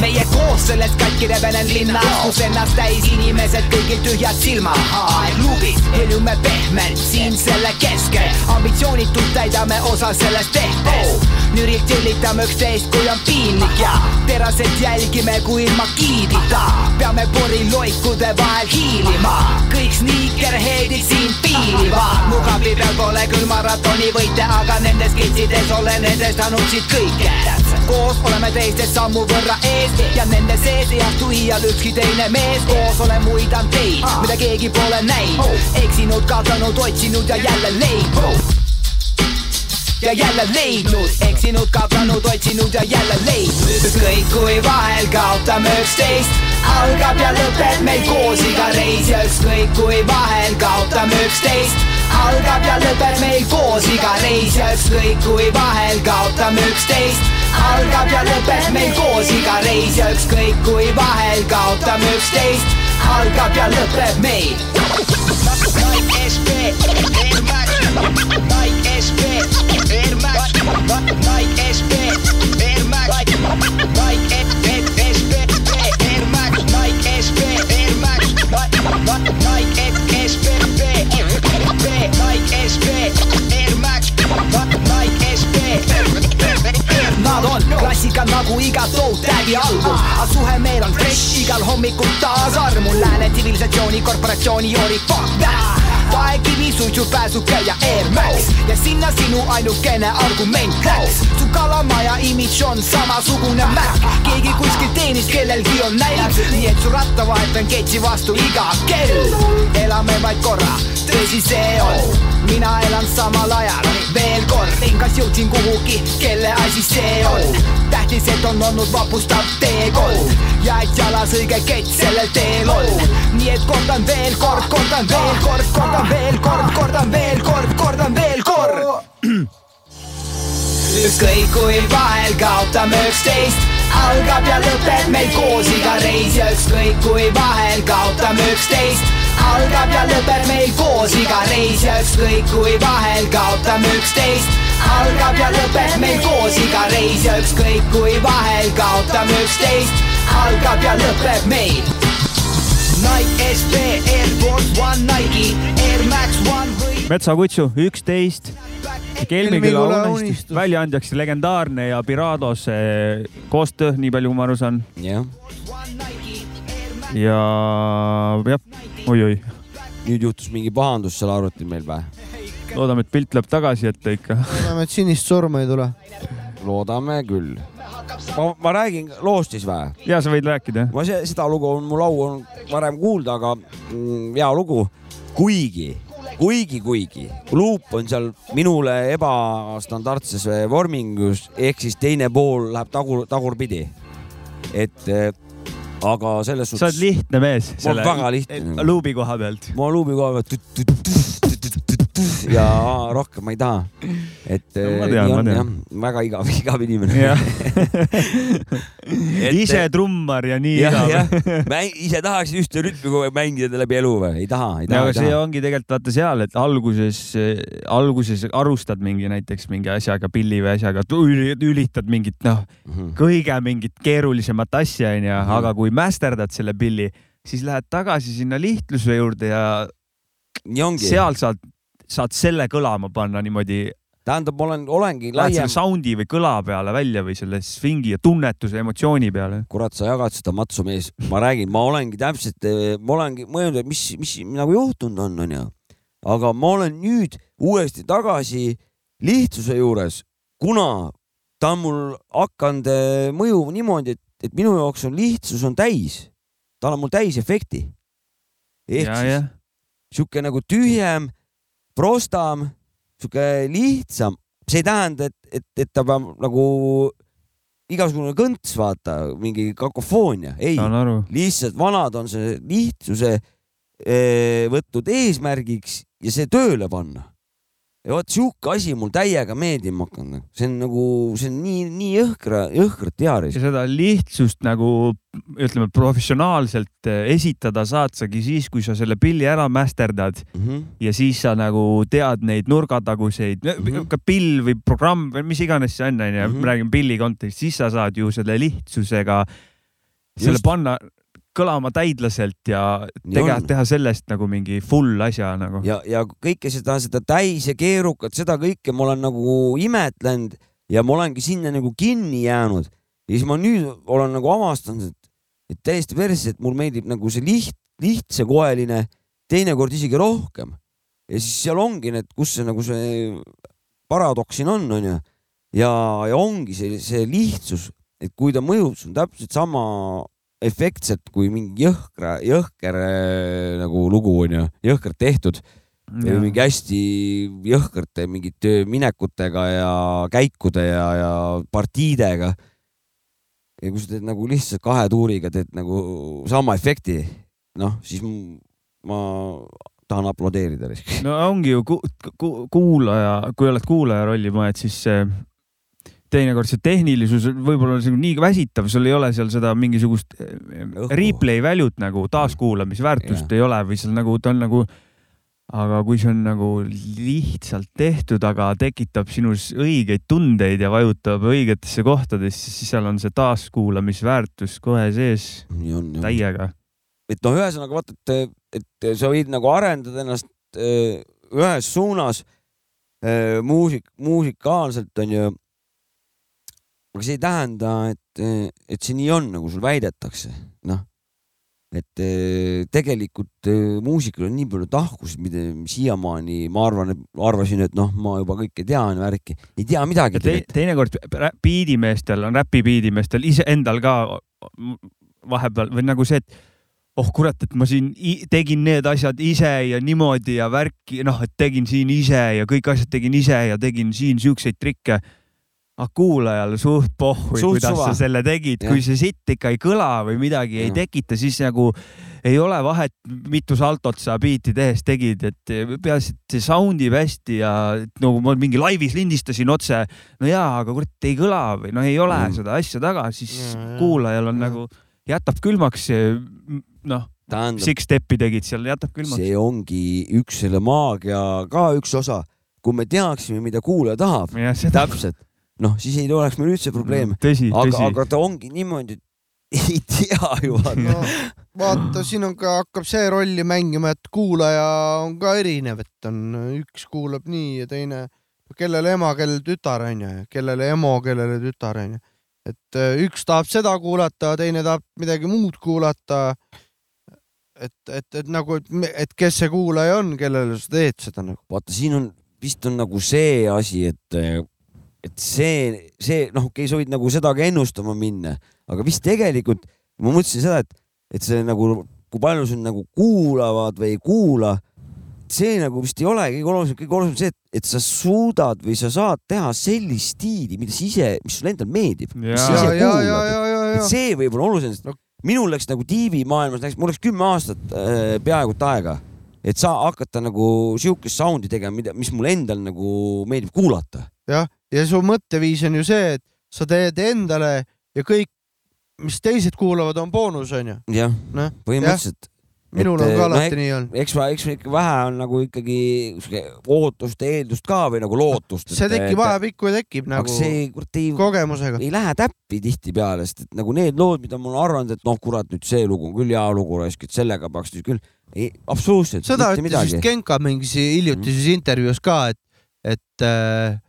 Meie koos sellest katki rebelen linnas, kus ennast täis inimesed, kõigil tühjad silmad. aeg luubis, heljume pehmelt siin selle keskel, ambitsioonitult täidame osa sellest tehtest. nürilt tillitame üksteist, kui on piinlik ja teraselt jälgime, kui ilma giidita peame poriloikude vahel hiilima. kõik sniikerheadid siin piilivad, mu kabli peal pole küll maratoni võite, aga nendes kiltsides olen edestanud siit kõike. Koos oleme teistest sammu võrra ees. Ja nende sees ei astu iial ükski teine mees. koos. Olen muidan teid, mida keegi pole näinud, eksinud, kaotanud, otsinud ja jälle leidnud. Ja jälle leidnud, eksinud, kaotanud, otsinud ja jälle leidnud. ükskõik kui vahel kaotame üksteist, algab ja lõpeb meil koos iga reis. Ja ükskõik kui vahel kaotame üksteist, algab ja lõpeb meil koos iga reis. Ja ükskõik kui vahel kaotame üksteist, algab ja lõpeb meil koos iga reis ja ükskõik kui vahel kaotame üksteist, algab ja lõpeb meil. Nike SB Air Max. Nike SB Air Max. Nike SB Air Max. Nike Nad on. Klassika nagu iga Toe Tagi album, aga suhe meil on fresh igal hommikul taas armul lääne tsivilisatsiooni korporatsiooni joonib fuck that. Paekivi, suitsupääsuke ja Air Max. Ja sinna sinu ainukene argument läks. su kalamaja imidž on samasugune märk, keegi kuskil teenis, kellelgi on nälg, nii et su rattavahet on ketsi vastu iga kell. elame vaid korra, tõsi see on, mina elan samal ajal veel kord, kas jõudsin kuhugi, kelle asi see on? tähtis, et on olnud vapustav teekond ja et jalas õige kett sellel teel on. nii et kordan veel kord, kordan veel kord, kordan veel kord, kordan veel kord, kordan veel kord. ükskõik kui vahel kaotame üksteist, algab ja lõpeb meil koos iga reis ja ükskõik kui vahel kaotame üksteist, algab ja lõpeb meil koos iga reis ja ükskõik kui vahel kaotame üksteist, algab ja lõpeb meil koos iga reis ja ükskõik kui vahel kaotame üksteist, algab ja lõpeb meil. Nike SB Air Force One Nike Air Max One või Metsakutsu üksteist, Kelmiküla unistus. väljaandjaks legendaarne ja Pirados eh, koostöö, nii palju kui ma aru saan. jah, ja jah, oi-oi, nüüd juhtus mingi pahandus seal arvutil meil või? loodame, et pilt läheb tagasi ette ikka. loodame, et sinist surma ei tule. loodame küll. ma, ma räägin loost siis või? ja sa võid rääkida. ma see, seda lugu on mul au on varem kuulda, aga mm, hea lugu. kuigi, kuigi, kuigi luup on seal minule ebastandardses vormingus ehk siis teine pool läheb tagur, tagurpidi. et eh, aga selles sa oled lihtne mees. Ma olen väga lihtne. luubi koha pealt. ma luubi koha pealt ja rohkem ma ei taha. et No eh, tean, on jah, väga igav, igav inimene. jah, ise trummar ja nii jah, igav ma ise tahaks ühte rütmi kogu aeg mängida läbi elu või? ei taha, ei ja taha, aga see taha. ongi tegelikult vaata seal, et alguses, alguses arustad mingi näiteks mingi asjaga, pilli või asjaga, ülitad mingit noh, Mhm. kõige mingit keerulisemat asja onju, Mhm. aga kui mästerdad selle pilli, siis lähed tagasi sinna lihtluse juurde ja nii ongi. seal saad, saad selle kõlama panna niimoodi, tähendab, ma olen, olengi lähed laiem selle. soundi või kõla peale välja või selle svingi ja tunnetuse, emotsiooni peale. kurat, sa jagad seda matsu mees, ma räägin, ma olengi täpselt, ma olengi mõelnud, et mis, mis nagu juhtunud on, onju. aga ma olen nüüd uuesti tagasi lihtsuse juures, kuna ta on mul hakanud eh, mõjuma niimoodi, et, et minu jaoks on lihtsus on täis, tal on mul täisefekti. ehk ja, siis sihuke nagu tühjem, prostam, sihuke lihtsam, see ei tähenda, et, et, et ta peab nagu igasugune kõnts, vaata, mingi kakofoonia, ei, lihtsalt vanad on see lihtsuse eh, võtnud eesmärgiks ja see tööle panna. Ja vot sihuke asi mul täiega meeldima hakanud, see on nagu, see on nii, nii jõhkra, jõhkralt hea ja seda lihtsust nagu ütleme professionaalselt eh, esitada saad sagi siis, kui sa selle pilli ära mästerdad mm. -hmm. ja siis sa nagu tead neid nurgataguseid mm, Mhm. -hmm. ka pill või programm või mis iganes see on, onju, Mhm. me räägime pilli kontekstis, siis sa saad ju selle lihtsusega selle Just. panna kõlama täidlaselt ja tegelikult teha sellest nagu mingi full asja nagu. ja, ja kõike seda, seda täis ja keerukat, seda kõike ma olen nagu imetlenud ja ma olengi sinna nagu kinni jäänud. ja siis ma nüüd olen nagu avastanud, et, et täiesti persse, et mul meeldib nagu see liht, lihtsakoeline, teinekord isegi rohkem. ja siis seal ongi need, kus see nagu see paradoks siin on, onju. ja, ja ongi see, see lihtsus, et kui ta mõjub, see on täpselt sama efektselt kui mingi jõhkra, jõhker äh, nagu lugu onju, jõhkralt tehtud mingi hästi jõhkrate mingite minekutega ja käikude ja, ja partiidega. ja kui sa teed nagu lihtsalt kahe tuuriga teed nagu sama efekti, noh, siis ma tahan aplodeerida. no ongi ju ku, ku, kuulaja, kui oled kuulaja rolli paned, siis teinekord see tehnilisus võib-olla on nii väsitav, sul ei ole seal seda mingisugust eh, replay value't nagu taaskuulamisväärtust Jah. ei ole või seal nagu ta on nagu, aga kui see on nagu lihtsalt tehtud, aga tekitab sinus õigeid tundeid ja vajutab õigetesse kohtadesse, siis seal on see taaskuulamisväärtus kohe sees nii on jah. täiega. et noh, ühesõnaga vaata, et, et sa võid nagu arendada ennast eh, ühes suunas eh, muusik, muusikaalselt onju. Aga see ei tähenda, et, et see nii on, nagu sul väidetakse, noh. et eh, tegelikult eh, muusikal on nii palju tahkusid, mida siiamaani ma arvan, arvasin, et noh, ma juba kõike tean värki, ei tea midagi te, teinekord biidimeestel on räpi biidimeestel iseendal ka vahepeal või nagu see, et oh kurat, et ma siin tegin need asjad ise ja niimoodi ja värki, noh, et tegin siin ise ja kõik asjad tegin ise ja tegin siin siukseid trikke. Aga kuulajal suht pohhui, kuidas suva. sa selle tegid, kui see sitt ikka ei kõla või midagi ei Jah. tekita, siis nagu ei ole vahet, mitu saltot sa biiti tehes tegid, et peaasi, et see sound ib hästi ja nagu ma mingi laivis lindistasin otse no jaa, aga kurat ei kõla või noh, ei ole Mm. seda asja taga, siis Jaa, jaa. kuulajal on Jaa. nagu, jätab külmaks see noh, tähendab, six step'i tegid seal, jätab külmaks. see ongi üks selle maagia ka üks osa, kui me teaksime, mida kuulaja tahab, täpselt, noh, siis ei oleks meil üldse probleem. tõsi, aga, aga ta ongi niimoodi, et ei tea ju vaata. no vaata, siin on ka, hakkab see rolli mängima, et kuulaja on ka erinev, et on üks kuulab nii ja teine kellele ema, kellele tütar onju, kellele emo, kellele tütar onju. et äh, üks tahab seda kuulata, teine tahab midagi muud kuulata. et, et, et nagu, et, et kes see kuulaja on, kellele sa teed seda nagu. vaata, siin on vist on nagu see asi, et, et see, see noh, okei okay,, sa võid nagu seda ka ennustama minna, aga vist tegelikult ma mõtlesin seda, et, et see nagu, kui palju sind nagu kuulavad või ei kuula, see nagu vist ei ole kõige olulisem, kõige olulisem see, et, et sa suudad või sa saad teha sellist stiili, mida sa ise, mis sulle endale meeldib. see võib olla olulisem, No. minul läks nagu tiivimaailmas läks, mul läks kümme aastat äh, peaaegu aega, et sa hakata nagu siukest sound'i tegema, mida, mis mulle endal nagu meeldib kuulata. jah, ja su mõtteviis on ju see, et sa teed endale ja kõik, mis teised kuulavad, on boonus onju. jah Noh,, põhimõtteliselt. minul on ka alati nii olnud. eks ma, eks ikka vähe on nagu ikkagi ootust, eeldust ka või nagu lootust. see tekib ajapikku ja tekib nagu see kurat ei, kogemusega. ei lähe täppi tihtipeale, sest et nagu need lood, mida ma olen arvanud, et noh, kurat, nüüd see lugu on küll hea lugu raisk, et sellega peaks nüüd küll, ei, absoluutselt seda ütles vist. Genka mingis hiljutises Mhm. intervjuus ka, et, et äh,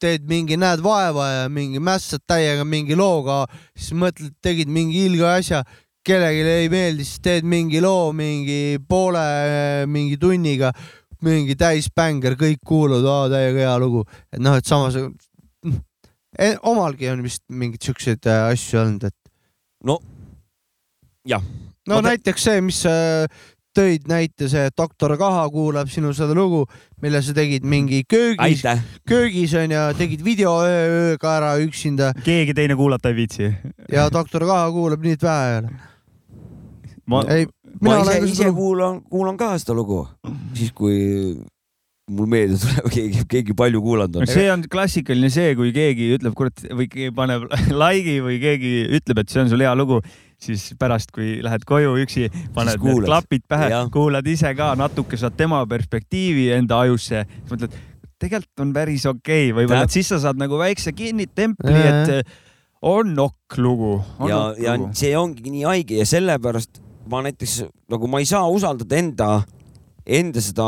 teed mingi, näed vaeva ja mingi mässad täiega mingi looga, siis mõtled, tegid mingi ilge asja, kellelegi ei meeldi, siis teed mingi loo mingi poole, mingi tunniga, mingi täisbänger, kõik kuulavad, täiega hea lugu, et noh, et samas eh, omalgi on vist mingeid siukseid äh, asju olnud, et no jah, no Ma te- näiteks see, mis sa tõid näite, see doktor Kaha kuulab sinu seda lugu, mille sa tegid mingi köögis, köögis onju, tegid video öö, ööga ära üksinda keegi teine kuulata ei viitsi. ja doktor Kaha kuulab nii, et vähe ei ole. ma, ei, ma ise, ise kuulan, kuulan ka seda lugu, siis kui mul meelde tuleb, keegi, keegi palju kuulanud on. see on klassikaline see, kui keegi ütleb, kurat, või keegi paneb like'i või keegi ütleb, et see on sul hea lugu, siis pärast, kui lähed koju üksi, paned need klapid pähe kuulad ise ka natuke, saad tema perspektiivi enda ajusse, siis mõtled, tegelikult on päris okei okay., võib-olla, et siis sa saad nagu väikse kinnitempli, et eh, on nokk lugu. ja, ja see ongi nii haige ja sellepärast ma näiteks nagu ma ei saa usaldada enda, enda seda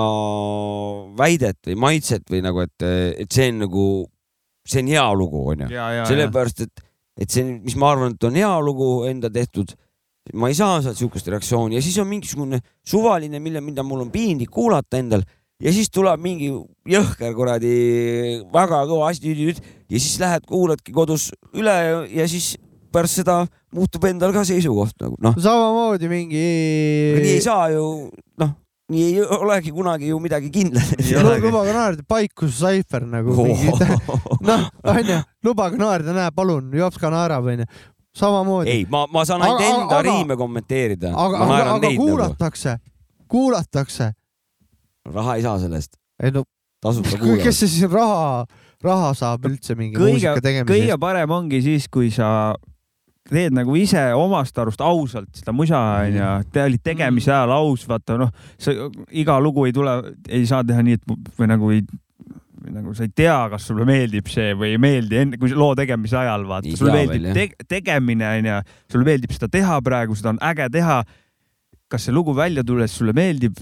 väidet või maitset või nagu, et, et see on nagu, see on hea lugu, onju. sellepärast, et, et see, mis ma arvan, et on hea lugu enda tehtud, ma ei saa sealt sihukest reaktsiooni. Ja siis on mingisugune suvaline, mille, mida mul on piinlik kuulata endal. Ja siis tuleb mingi jõhker kuradi väga kõva asi ja siis lähed, kuuladki kodus üle ja, siis pärast seda muutub endal ka seisukoht nagu noh, samamoodi mingi. nii ei saa ju noh, nii ei olegi kunagi ju midagi kindlat. lubage naerda, Paikus Seifer nagu mingi, noh, onju, lubage naerda, näe, palun, jops ka naerab, onju. samamoodi. ei, ma, ma saan ainult enda aga- riime kommenteerida. aga, aga, aga nagu, kuulatakse, kuulatakse. raha ei saa sellest, ei no, tasuta kes kuulavad. see siis raha, raha saab üldse mingi kõige muusika, tegemise kõige eest? parem ongi siis, kui sa teed nagu ise omast arust ausalt seda musa onju, te olid tegemise Mm. ajal aus, vaata noh, sa iga lugu ei tule, ei saa teha nii, et või nagu ei nagu sa ei tea, kas sulle meeldib see või ei meeldi enne, kui loo tegemise ajal vaata. Sulle meeldib veel, te tegemine onju, sulle meeldib seda teha praegu, seda on äge teha. kas see lugu välja tulles sulle meeldib,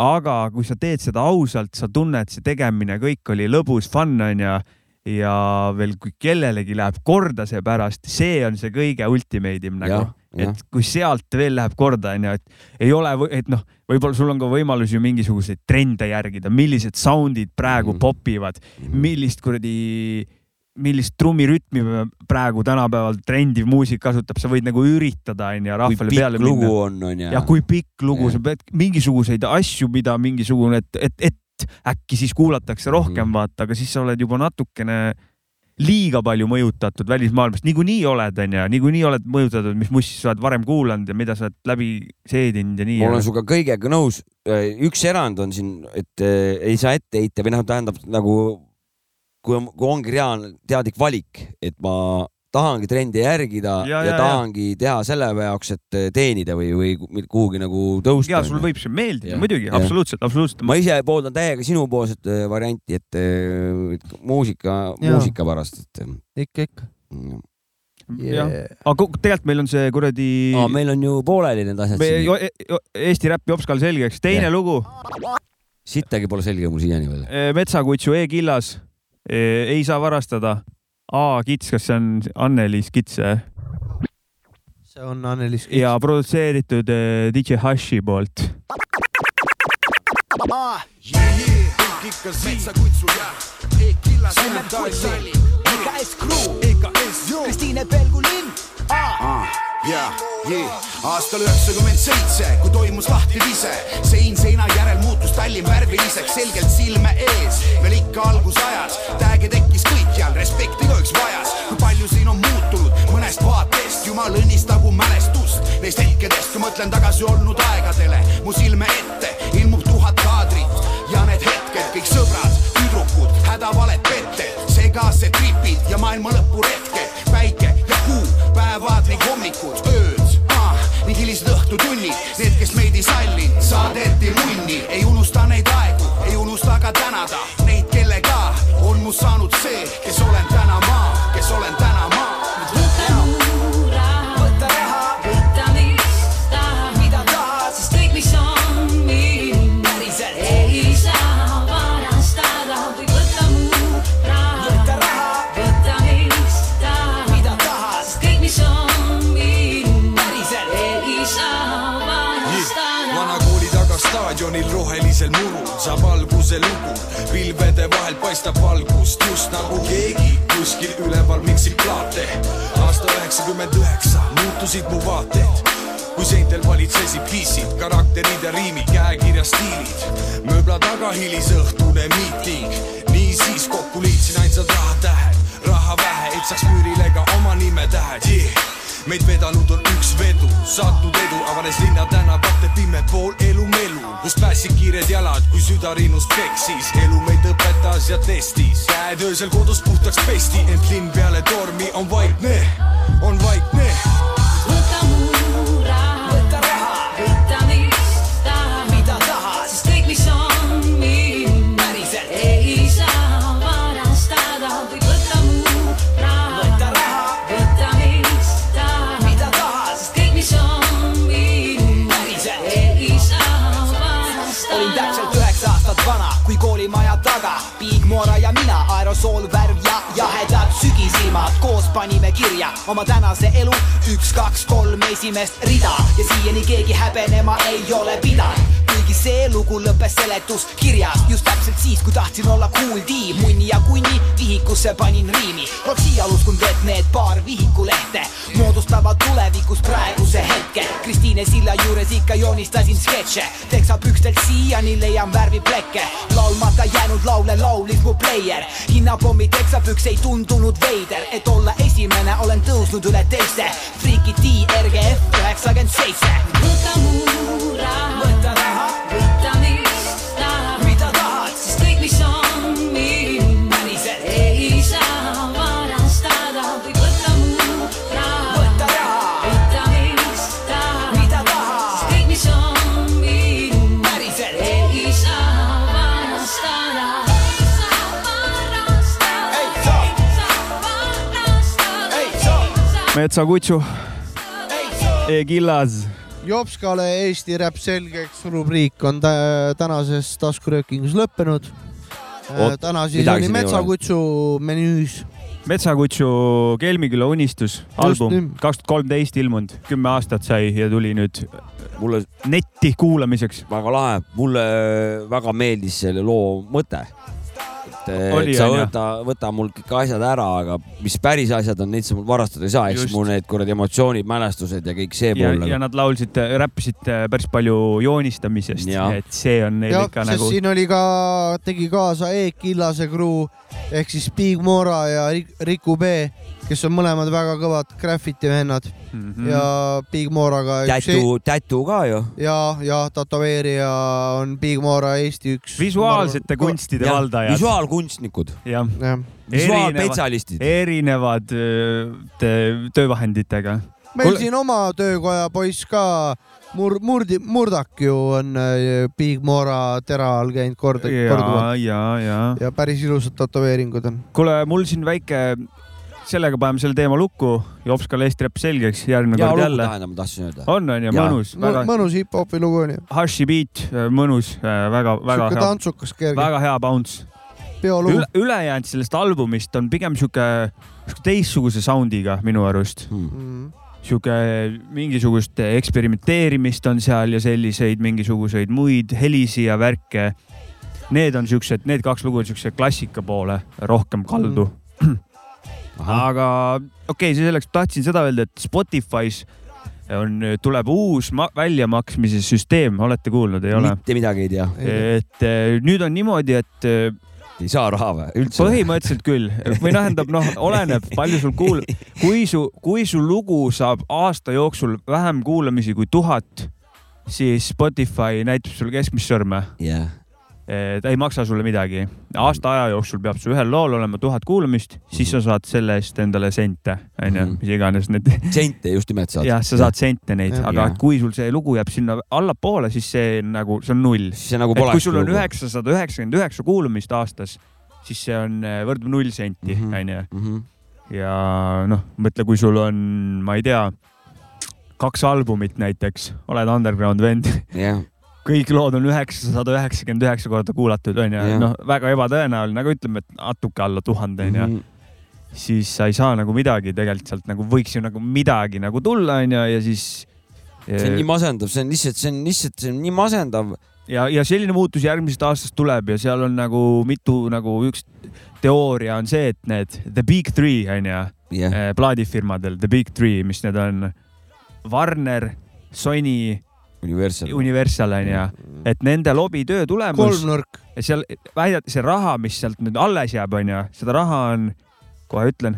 aga kui sa teed seda ausalt, sa tunned, see tegemine kõik oli lõbus, fun onju ja veel, kui kellelegi läheb korda see pärast, see on see kõige ultimate im nagu et kui sealt veel läheb korda, onju, et ei ole, et noh, võib-olla sul on ka võimalus ju mingisuguseid trende järgida, millised sound'id praegu Mhm. mm. popivad, millist kuradi, millist trummirütmi praegu tänapäeval trendiv muusik kasutab, sa võid nagu üritada, onju, kui rahvale pikk peale lugu minna. on, onju. ja kui pikk lugu, sa pead mingisuguseid asju, mida mingisugune, et, et, et äkki siis kuulatakse rohkem mm., vaata, aga siis sa oled juba natukene liiga palju mõjutatud välismaailmast, niikuinii oled, onju, niikuinii oled mõjutatud, mis mussi sa oled varem kuulanud ja mida sa oled läbi seedinud ja nii. ma olen sinuga kõigega nõus. üks erand on siin, et eh, ei saa ette heita või noh, tähendab nagu kui on, kui ongi reaalne teadlik valik, et ma tahangi trendi järgida ja, Ja, ja, ja, tahangi ja. teha selle jaoks, et eh, teenida või, või kuhugi nagu tõusta. ja sul võib see meeldida muidugi, absoluutselt, absoluutselt. ma ise pooldan täiega sinupoolset eh, varianti, et eh, et muusika, Jaa. muusika pärast, et ikka, ikka mm. jah, aga ku- tegelikult meil on see kuradi Aa, meil on ju pooleli need asjad me, siin. Eesti räpp Jopskal selgeks, teine Jah. lugu sittagi pole selge mul siiani veel. eh, Metsakutsu E-killas, ei saa varastada. A Kits, kas see on Anneliis Kits see on Anneliis. ja produtseeritud eh, DJ Hashi poolt. ikka metsakutsu ja E-killas EKS Crew, Kristiine Pelgulinn, ja, aastal üheksakümmend seitse, kui toimus lahtivise, sein seina järel muutus Tallinn värviliseks, selgelt silme ees, veel ikka algusajas, tääge tekkis kõikjal, respekti igaüks vajas, kui palju siin on muutunud mõnest vaatest, jumal õnnistagu mälestust. Neist hetkedest, kui mõtlen tagasi olnud aegadele, mu silme ette ilmub tuhat kaadrit. Ja need hetked, kõik sõbrad, tüdrukud, hädavaled petted, segased tripid ja maailma lõpu päevad ning hommikud, ööd ah, ning hilised õhtutunnid, need, kes meid ei sallinud, saadeti munni, ei unusta neid aegu, ei unusta ka tänada. Neid, kellega on must saanud see, kes olen täna paistab valgust, just nagu keegi kuskil üleval miksib plaate. aasta üheksakümmend üheksa muutusid mu vaated kui seintel valitsesid pissid, karakterid ja riimid, käekirja stiilid. mööbla taga hilisõhtune miiting, niisiis kokku liitsin ainsad rahatähed, raha vähe, et saaks müürile ka oma nimetähed yeah.. Meid vedanud on üks vedu, saatnud edu, avanes linna tänavate pime pool elumelu, kust päästsid kiired jalad, kui süda rinnus peksis, elu meid õpetas ja testis, käed öösel kodus puhtaks pesti, ent linn peale tormi on vaikne, on vaikne mina, aerosoolvärv ja jahedad sügisilmad. Koos panime kirja oma tänase elu. Üks, kaks, kolm esimest rida. Ja siiani keegi häbenema ei ole pidanud. Kuigi see lugu lõppes seletuskirjas just täpselt siis, kui tahtsin olla cool tiim, munni ja kunni vihikusse panin riimi. Roksi uskun, et need paar vihikulehte Kristiine silla juures ikka joonistasin sketše, teksapükstelt siiani leian värviplekke, laulmata jäänud laule laulis mu pleier. hinnapommi teksapüks ei tundunud veider, et olla esimene, olen tõusnud üle teiste. Freaky RGF üheksakümmend seitse. võta mu raha, võta raha, metsakutsu, saa. E-killas. Jopskale Eesti Räpp selgeks rubriik on tä tänases taskuröökingus lõppenud. Oot, täna siis oli. Metsakutsu menüüs. metsakutsu Kelmiküla unistus, album kaks tuhat kolmteist ilmunud, kümme aastat sai ja tuli nüüd mulle netti kuulamiseks. väga lahe, mulle väga meeldis selle loo mõte. Et Oli, et sa võta, võta mul kõik asjad ära, aga mis päris asjad on, neid sa mul varastada ei saa, eks Just. mu need kuradi emotsioonid, mälestused ja kõik see ja, pool ja nad laulsid, räppisid äh, päris palju joonistamisest, et see on neil jah, ikka nagu siin oli ka, tegi kaasa E-Killase crew ehk siis Big Mora ja Rik- Riku B, kes on mõlemad väga kõvad graffiti vennad mm mm. ja Big Moraga tätu, tätu ka ju. ja, ja tätoveerija on Big Mora Eesti üks. visuaalsete kunstide valdajad. visuaalkunstnikud, jah, jah, visuaalspetsialistid. erinevad te- töövahenditega. meil Kuule- siin oma töökoja poiss ka, Mur-, Murdi, Murdak ju on äh, Big Mora tera all käinud kord, korduvalt ja, ja, ja. ja päris ilusad tätoveeringud on. kuule, mul siin väike, sellega paneme selle teema lukku. Jopskal Eesti Räpp selgeks, järgmine ja kord jälle. tähendab, ma tahtsin öelda. on, on ju, mõnus, väga, mõnus hip-hopi lugu on ju. Hashi beat, mõnus, väga, väga sihuke hea, tantsukas kerge. väga hea bounce. üle, ülejäänud sellest albumist on pigem sihuke sihuke teistsuguse sound'iga minu arust. mm.. sihuke mingisugust eksperimenteerimist on seal ja selliseid mingisuguseid muid helisi ja värke. Need on siuksed, need kaks lugu on siukse klassika poole rohkem kaldu mm.. Aga okei okay,, selleks, tahtsin seda öelda, et Spotify's on, tuleb uus ma- väljamaksmise süsteem, olete kuulnud, ei ole? mitte midagi ei tea. et eh, nüüd on niimoodi, et eh, ei saa raha või? üldse? põhimõtteliselt küll või noh, tähendab noh, oleneb, palju sul kuul-, kui su, kui su lugu saab aasta jooksul vähem kuulamisi kui tuhat, siis Spotify näitab sulle keskmist sõrme. jah. Ta ei maksa sulle midagi. aasta aja jooksul peab su ühel lool olema tuhat kuulamist, siis sa saad selle eest endale sente, onju, Mhm. mis iganes need. sente just nimelt saad. jah, sa saad sente neid, aga Jah. kui sul see lugu jääb sinna allapoole, siis see on nagu, see on null. siis see nagu pole. kui sul on üheksasada üheksakümmend üheksa kuulamist aastas, siis see on, võrdub null senti, Mhm. onju. -hmm. ja noh, mõtle, kui sul on, ma ei tea, kaks albumit näiteks, oled underground vend, jah, kõik lood on üheksasada üheksakümmend üheksa korda kuulatud, onju noh, väga ebatõenäoline, aga ütleme, et natuke alla tuhande, onju. Mhm. siis sa ei saa nagu midagi tegelikult sealt nagu võiks ju nagu midagi nagu tulla, onju, ja siis. see on nii masendav, see on lihtsalt, see on lihtsalt, see on nii masendav. ja, ja selline muutus järgmisest aastast tuleb ja seal on nagu mitu nagu üks teooria on see, et need the big three onju jah, eh, plaadifirmadel, the big three, mis need on, Warner, Sony, Universal. Universal onju, et nende lobitöö tulemus, kolmnurk. seal väidate, see raha, mis sealt nüüd alles jääb, onju, seda raha on, kohe ütlen,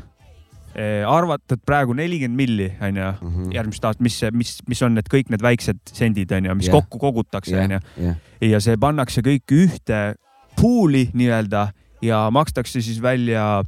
arvatud praegu nelikümmend milli onju, Mhm. järgmist aastat, mis, mis, mis on need kõik need väiksed sendid onju, mis Jah. kokku kogutakse onju ja see pannakse kõik ühte pool'i nii-öelda ja makstakse siis välja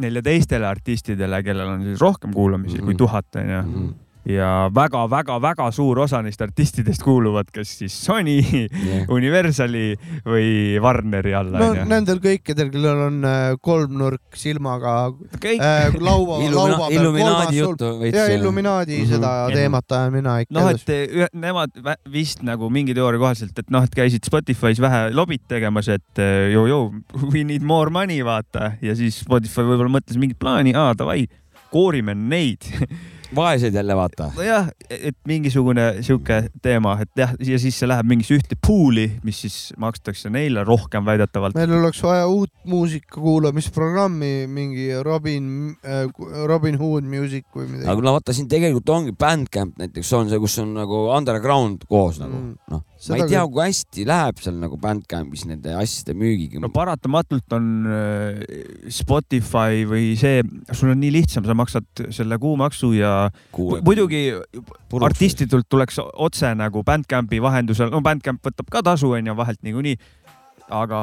neile teistele artistidele, kellel on siis rohkem kuulamisi mm -hmm. kui Mhm. tuhat onju. Ja väga-väga-väga suur osa neist artistidest kuuluvad kas siis Sony, jah. Universali või Warneri alla no onju. nendel kõikidel, kellel on äh, kolmnurk silmaga kõik, äh, laua, laua peal Illuminaadi juttu veits. ja Illuminaadi mm -hmm. seda teemat ajan mina ikka noh, et. nemad vist nagu mingi teooria kohaselt, et noh, et käisid Spotify's vähe lobit tegemas, et joo-joo, we need more money, vaata. ja siis Spotify võib-olla mõtles mingit plaani, aa davai, koorime neid. vaesed jälle vaata. nojah, et mingisugune sihuke teema, et jah, ja siis see läheb mingisse ühte pool'i, mis siis makstakse neile rohkem väidetavalt. meil oleks vaja uut muusika kuulamisprogrammi, mingi Robin äh,, Robin Hood Music või midagi aga no vaata siin tegelikult ongi Bandcamp näiteks on see, kus on nagu underground koos nagu Mm. noh, ma ei tea kui hästi läheb seal nagu Bandcampis nende asjade müügiga no. paratamatult on äh, Spotify või see, sul on nii lihtsam, sa maksad selle kuumaksu ja muidugi artistidelt tuleks otse nagu Bandcampi vahendusel, no Bandcamp võtab ka tasu onju vahelt niikuinii. aga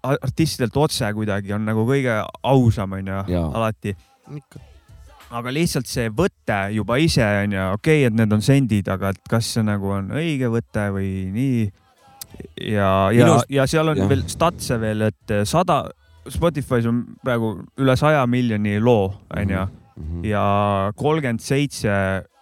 artistidelt otse kuidagi on nagu kõige ausam onju alati. ikka. Aga lihtsalt see võte juba ise onju, okei okay,, et need on sendid, aga et kas see nagu on õige võte või nii. ja, ja ja seal on ja. veel statse veel, et sada, Spotify's on praegu üle saja miljoni loo onju Mhm. ja kolmkümmend seitse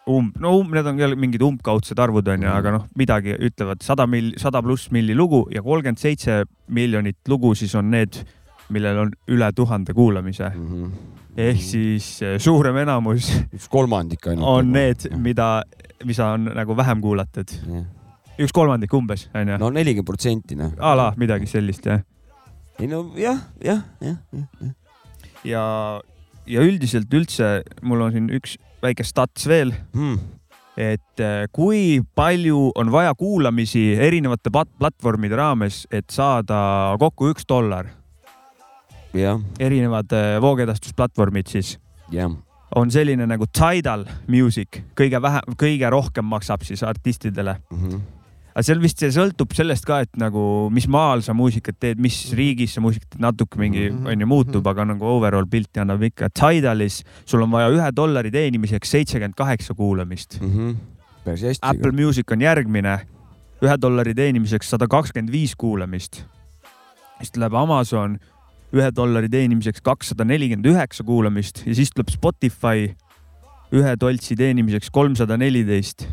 umb, no um, need on jälle mingid umbkaudsed arvud onju Mhm. mm, -hmm. aga noh, midagi ütlevad sada mill-, sada pluss milli lugu ja kolmkümmend seitse miljonit lugu siis on need, millel on üle tuhande kuulamise. Mhm. Ehk siis eh, suurem enamus üks kolmandik ainult. on need, mida, mis on nagu vähem kuulatud. üks kolmandik umbes onju no., nelikümmend protsenti noh. a la midagi sellist jah. ei no jah, jah, jah, jah. ja, ja üldiselt üldse mul on siin üks väike stats veel Hmm. et eh, kui palju on vaja kuulamisi erinevate platvormide raames, et saada kokku üks dollar, erinevad eh, voogedastusplatvormid siis, jah, on selline nagu Tidal Music, kõige vähem, kõige rohkem maksab siis artistidele. Mhm. aga seal vist see sõltub sellest ka, et nagu, mis maal sa muusikat teed, mis riigis sa muusikat teed, natuke mingi Mhm. onju muutub, aga nagu overall pilti annab ikka. Tidalis sul on vaja ühe dollari teenimiseks seitsekümmend kaheksa kuulamist. Mhm. päris hästi. Apple Music on järgmine, ühe dollari teenimiseks sada kakskümmend viis kuulamist. siis tuleb Amazon ühe dollari teenimiseks kakssada nelikümmend üheksa kuulamist ja siis tuleb Spotify ühe toltsi teenimiseks kolmsada neliteist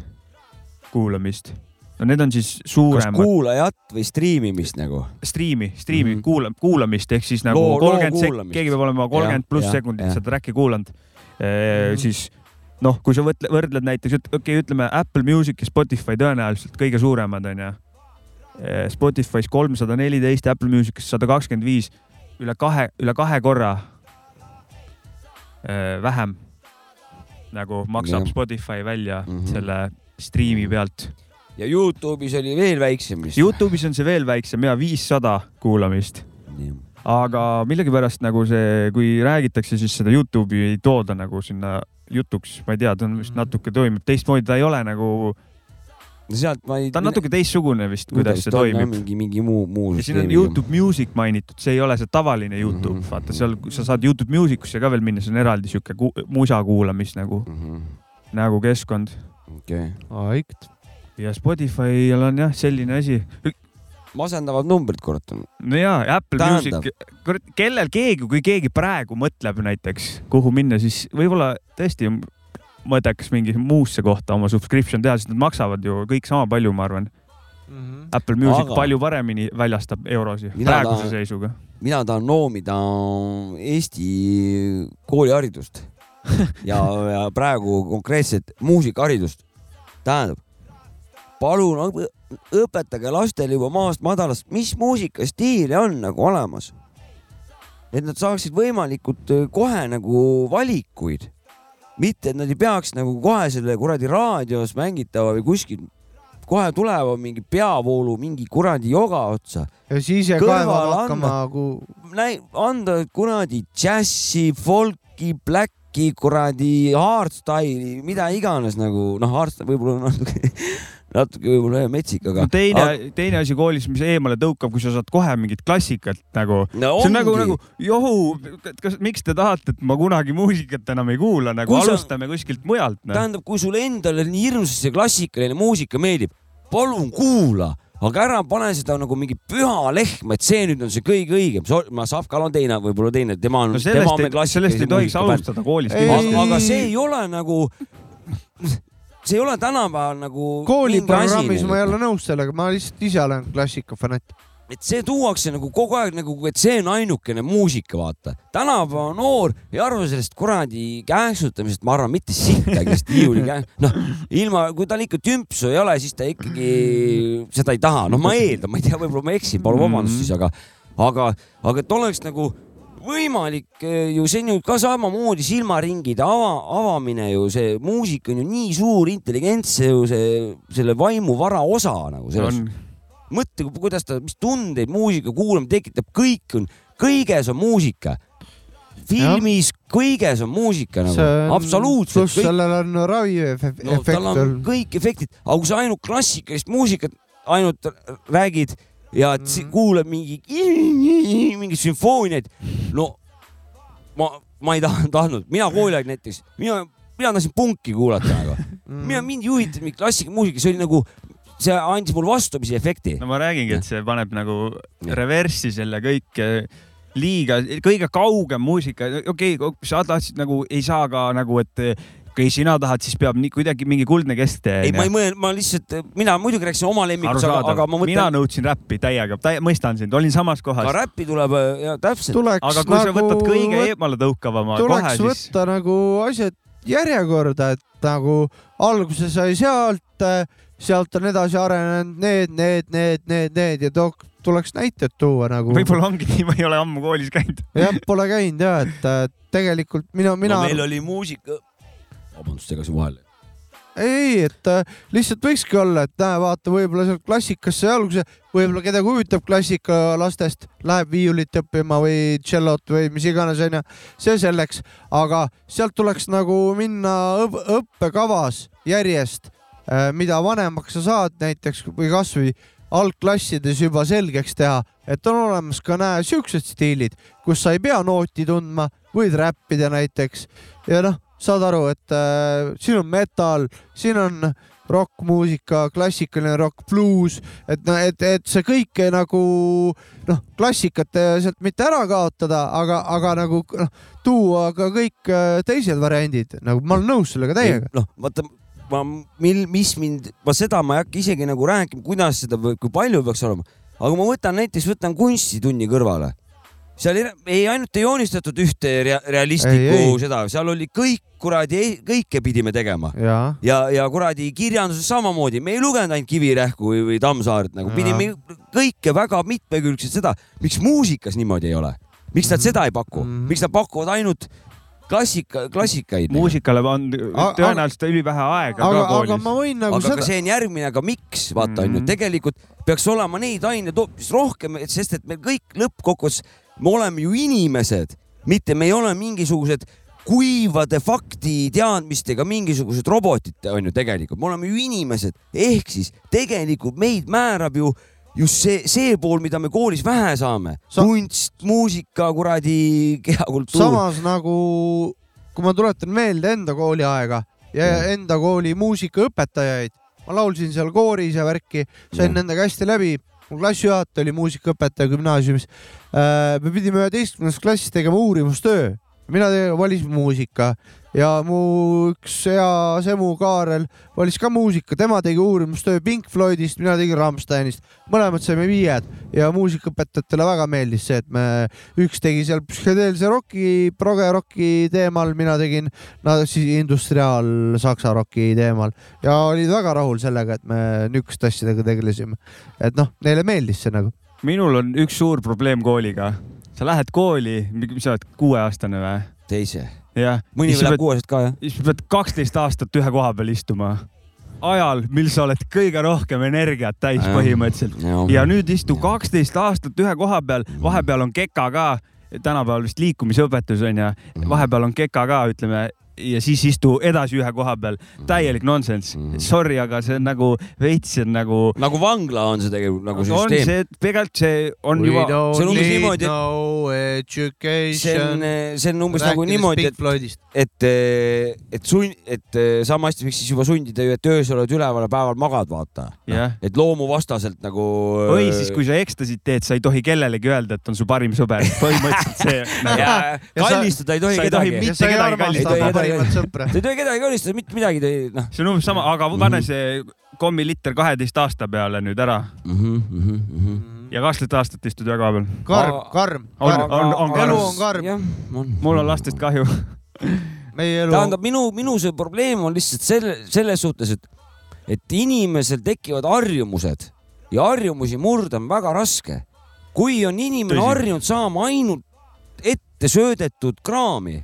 kuulamist. no need on siis kas suuremad kuulajat või striimimist nagu? striimi, striimi mm -hmm. kuula-, kuulamist ehk siis nagu kolmkümmend sek-, keegi peab olema kolmkümmend pluss sekundit seda track'i kuulanud e,. siis noh, kui sa võtle, võrdled näiteks, okei okay,, ütleme Apple Music ja Spotify tõenäoliselt kõige suuremad onju. Spotify's kolmsada neliteist, Apple Music'is sada kakskümmend viis, üle kahe, üle kahe korra e, vähem nagu maksab Jah. Spotify välja mm Mhm. -hmm. selle striimi pealt. ja Youtube'is oli veel väiksem vist. Youtube'is on see veel väiksem ja viissada kuulamist aga millegipärast nagu see, kui räägitakse, siis seda Youtube'i ei tooda nagu sinna jutuks, ma ei tea, ta on vist natuke toimib teistmoodi, ta ei ole nagu, no sealt ma ei. ta on natuke teistsugune vist, kuidas see toimib. mingi, mingi muu, muu ja siin on Youtube Music mainitud, see ei ole see tavaline Youtube mm, -hmm. vaata seal, sa saad Youtube Musicusse ka veel minna, see on eraldi sihuke ku musa kuulamis nagu mm, -hmm. nagu keskkond. okei okay.. ja Spotify'l on jah, selline asi. masendavad numbrid, kurat no jaa, Apple Tähendab- Music, kurat, kellel keegi, kui keegi praegu mõtleb näiteks, kuhu minna, siis võib-olla tõesti mõtleks mingi muusse kohta oma subscription teha, sest nad maksavad ju kõik sama palju, ma arvan mm. -hmm. Apple Music Aga- palju paremini väljastab eurosi Mina praeguse tahan- seisuga. mina tahan noomida Eesti kooliharidust ja, ja praegu konkreetselt muusikaharidust. tähendab, palun õp- õpetage lastele juba maast madalast, mis muusikastiile on nagu olemas. et nad saaksid võimalikult öö, kohe nagu valikuid, mitte et nad ei peaks nagu kohe selle kuradi raadios mängitava või kuskil kohe tuleva mingi peavoolu mingi kuradi joga otsa. Ja siis Kõrvale kaevama hakkama nagu anda kuradi džässi, folki, black'i, kuradi hardstyle'i, mida iganes nagu noh, hardstyle võib-olla natuke, natuke võib-olla metsik, aga no. teine, teine asi koolis, mis eemale tõukab, kui sa saad kohe mingit klassikat nagu No see on nagu, nagu johu, kas, miks te tahate, et ma kunagi muusikat enam ei kuula, nagu Kui sa- alustame kuskilt mujalt no.. tähendab, kui sulle endale nii hirmsasti see klassikaline muusika meeldib, palun kuula, aga ära pane seda nagu mingi püha lehm, et see nüüd on see kõige õigem. ma Savkal on teine, võib-olla teine, tema on no sellest ei sellest ei tohiks alustada koolis aga see ei ole nagu, see ei ole tänapäeval nagu. kooliprogrammis ma ei ole nõus sellega, ma lihtsalt ise olen klassikafanatt. et see tuuakse nagu kogu aeg nagu, et see on ainukene muusika, vaata. tänapäeva noor ei arva sellest kuradi käänksutamisest, ma arvan, mitte sittagi, sest viiuli käänk, noh, ilma, kui tal ikka tümpsu ei ole, siis ta ikkagi seda ei taha, noh, ma eeldan, ma ei tea, võib-olla ma eksin, palun vabandust siis, aga, aga, aga et oleks nagu võimalik eh, ju see on ju ka samamoodi silmaringide ava, avamine ju see muusika on ju nii suur intelligents see ju see selle vaimuvara osa nagu selles mõtle, kuidas ta, mis tundeid muusika kuulamine tekitab, kõik on, kõiges on muusika. filmis kõiges on muusika nagu, absoluutselt pluss sellel on raviefekt no tal on kõik efektid, aga kui sa ainult klassikalist muusikat ainult räägid ja mm. kuulad mingi, mingeid sümfooniaid, no ma, ma ei taha, tahtnud, mina kooliaeg näiteks, mina, mina tahtsin punki kuulata nagu mm., mina, mind huvitanud mingi klassikamuusika, see oli nagu, see andis mulle vastupidise efekti. no ma räägingi, et see paneb nagu reverssi selle kõik liiga, kõige kaugem muusika, okei okay,, sa tahtsid nagu, ei saa ka nagu, et eh, kui sina tahad, siis peab nii kuidagi mingi kuldne kesktee. ei, ma ei mõelnud, ma lihtsalt, mina muidugi rääkisin oma lemmikust, aga, aga ma mina mõtlen, nõudsin räppi täiega, mõistan sind, olin samas kohas ka. räppi tuleb ja täpselt. tuleks aga kui nagu sa võtad kõige eemale tõukavama kohe, tuleks siis võtta nagu asjad järjekorda, et nagu alguse sai sealt, sealt on edasi arenenud need, need, need, need, need ja tok- tuleks näited tuua nagu. võib-olla ongi nii, ma ei ole ammu koolis käinud. jah, pole käinud ja, et äh, tegelikult mina, mina no,. meil oli muusika, vabandust, segasin vahele. ei, et äh, lihtsalt võikski olla, et näe, vaata, võib-olla sealt klassikasse alguse, võib-olla kedagi huvitab klassika lastest, läheb viiulit õppima või tšellot või mis iganes onju, see selleks, aga sealt tuleks nagu minna õp õppekavas järjest, mida vanemaks sa saad näiteks või kasvõi algklassides juba selgeks teha, et on olemas ka näe siuksed stiilid, kus sa ei pea nooti tundma, võid räppida näiteks. Ja noh, saad aru, et äh, siin on metal, siin on rokkmuusika, klassikaline rokk, bluus, et noh, et, et see kõik nagu noh, klassikat sealt mitte ära kaotada, aga, aga nagu noh, tuua ka kõik äh, teised variandid, nagu ma olen nõus sellega täiega. noh, vaata ma, mil, mis mind, ma seda ma ei hakka isegi nagu rääkima, kuidas seda või kui palju peaks olema, aga ma võtan näiteks, võtan kunstitunni kõrvale. Seal ei, ei ainult ei joonistatud ühte rea, realistlikku seda, seal oli kõik kuradi, kõike pidime tegema. Ja, ja, ja kuradi kirjanduses samamoodi, me ei lugenud ainult Kivirähku või, või Tammsaaret nagu, pidime kõike väga mitmekülgselt seda, miks muusikas niimoodi ei ole, miks nad seda ei paku, Mhm. miks nad pakuvad ainult klassika, klassikaid. muusikale on Aga- tõenäoliselt ülivähe aega ka aga, aga koolis. ma võin nagu aga seda ka, see on järgmine, aga miks, vaata onju, Mhm. tegelikult peaks olema neid aineid hoopis rohkem, sest et me kõik lõppkokkuvõttes, me oleme ju inimesed, mitte me ei ole mingisugused kuivade fakti teadmistega mingisugused robotid on ju tegelikult, me oleme ju inimesed, ehk siis tegelikult meid määrab ju just see, see pool, mida me koolis vähe saame Sa- kunst, muusika, kuradi kehakultuur. samas nagu, kui ma tuletan meelde enda kooliaega ja enda kooli muusikaõpetajaid, ma laulsin seal kooris ja värki, sain Jah. nendega hästi läbi. mu klassijuhataja oli muusikaõpetaja gümnaasiumis. me pidime üheteistkümnendas klassis tegema uurimustöö, mina tegin valismuusika ja mu üks hea semu Kaarel valis ka muusika, tema tegi uurimustöö Pink Floydist, mina tegin Rammsteinist, mõlemad saime viied ja muusikaõpetajatele väga meeldis see, et me, üks tegi seal psühhedeelse roki, progeroki teemal, mina tegin no, siis industriaal saksa roki teemal ja olid väga rahul sellega, et me niisuguste asjadega tegelesime. et noh, neile meeldis see nagu. minul on üks suur probleem kooliga. Sa lähed kooli, mis sa oled, kuueaastane või? teise, mõni läheb kuueselt ka jah. siis pead kaksteist aastat ühe koha peal istuma. ajal, mil sa oled kõige rohkem energiat täis Jah. põhimõtteliselt. ja nüüd istu kaksteist aastat ühe koha peal, vahepeal on keka ka, tänapäeval vist liikumisõpetus on ju, vahepeal on keka ka, ütleme ja siis istu edasi ühe koha peal, täielik nonsense. Sorry, aga see on nagu veits on nagu. nagu vangla on see tegelikult nagu on süsteem. see, tegelikult see on We juba, see on umbes niimoodi, et- no see education on, see on umbes nagu niimoodi, et, et, et sund, et sama hästi võiks siis juba sundida ju, et öösel oled üleval ja päeval magad, vaata. jah. et loomuvastaselt nagu. või siis, kui sa ekstasid teed, sa ei tohi kellelegi öelda, et on su parim sõber. põhimõtteliselt see nagu,. ja kallistada ei tohi sa ei tohi kedagi. mitte kedagi kallistada. Ei parimat sõpra. ei tohi kedagi kallistada, mitte midagi ei tohi, noh. see on umbes sama, aga pane see kommilitter kaheteist aasta peale nüüd ära Mhm, ja kaksteist aastat istud koha peal. karm karm, on, karm. on, on elu karm. on karm, jah, on. mul on lastest kahju. meie elu. tähendab, minu, minu see probleem on lihtsalt selle, selles suhtes, et, et inimesel tekivad harjumused ja harjumusi murda on väga raske. kui on inimene harjunud saama ainult ette söödetud kraami,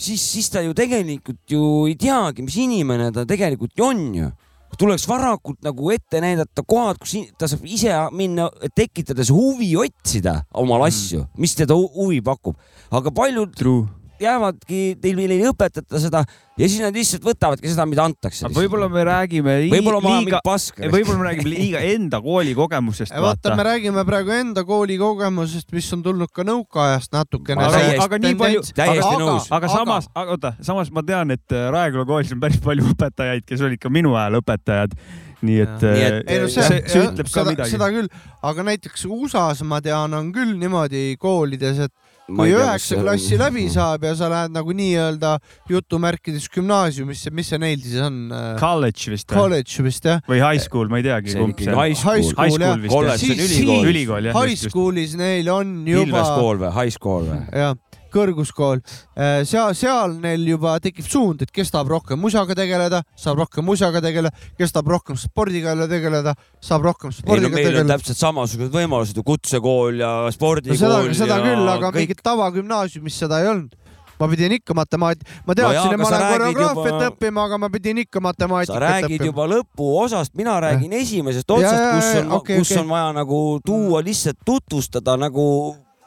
siis, siis ta ju tegelikult ju ei teagi, mis inimene ta tegelikult ju on ju tuleks varakult nagu ette näidata kohad, kus ta saab ise minna, tekitades huvi otsida omal asju, mis teda hu- huvi pakub. aga paljud True. jäävadki, teil meil ei õpetata seda ja siis nad lihtsalt võtavadki seda, mida antakse. võib-olla me räägime lii- võib-olla ma liiga võib-olla me räägime liiga enda kooli kogemusest, vaata, me räägime praegu enda kooli kogemusest, mis on tulnud ka nõukaajast natukene. Aga- aga nii palju, täiesti aga, nõus. aga samas, oota, samas ma tean, et äh, Raeküla koolis on päris palju õpetajaid, kes olid ka minu ajal õpetajad. nii et, Nii et- äh, ei no see, see, see ütleb ka seda, midagi. seda küll, aga näiteks USA-s ma tean, on küll niimoodi koolides, et kui üheksa see- klassi läbi saab ja sa lähed nagu nii-öelda jutumärkides gümnaasiumisse, mis see neil siis on? College vist või? College vist jah. või high school, ma ei teagi, See on kumb see on. high school. High school, High school jah. vist Kolledž on Siis- ülikool. siis- ülikool jah. High school'is neil on juba, Ilves kool või high school või? jah, kõrguskool, seal, seal neil juba tekib suund, et kes tahab rohkem musaga tegeleda, saab rohkem musaga tegeleda, kes tahab rohkem spordiga tegeleda, saab rohkem ei no spordiga meil on tegeleda. täpselt samasugused võimalused ju kutsekool ja no spordikool seda, seda ja küll, aga kõik mingit tavagümnaasiumis seda ei olnud. ma pidin ikka matemaat-, ma teadsin no, et ma sa lähen koreograafiat juba- õppima, aga ma pidin ikka sa matemaatikat räägid õppima. juba lõpuosast, mina räägin esimesest otsast, kus on okei, kus okei. on vaja nagu tuua lihtsalt tutvustada nagu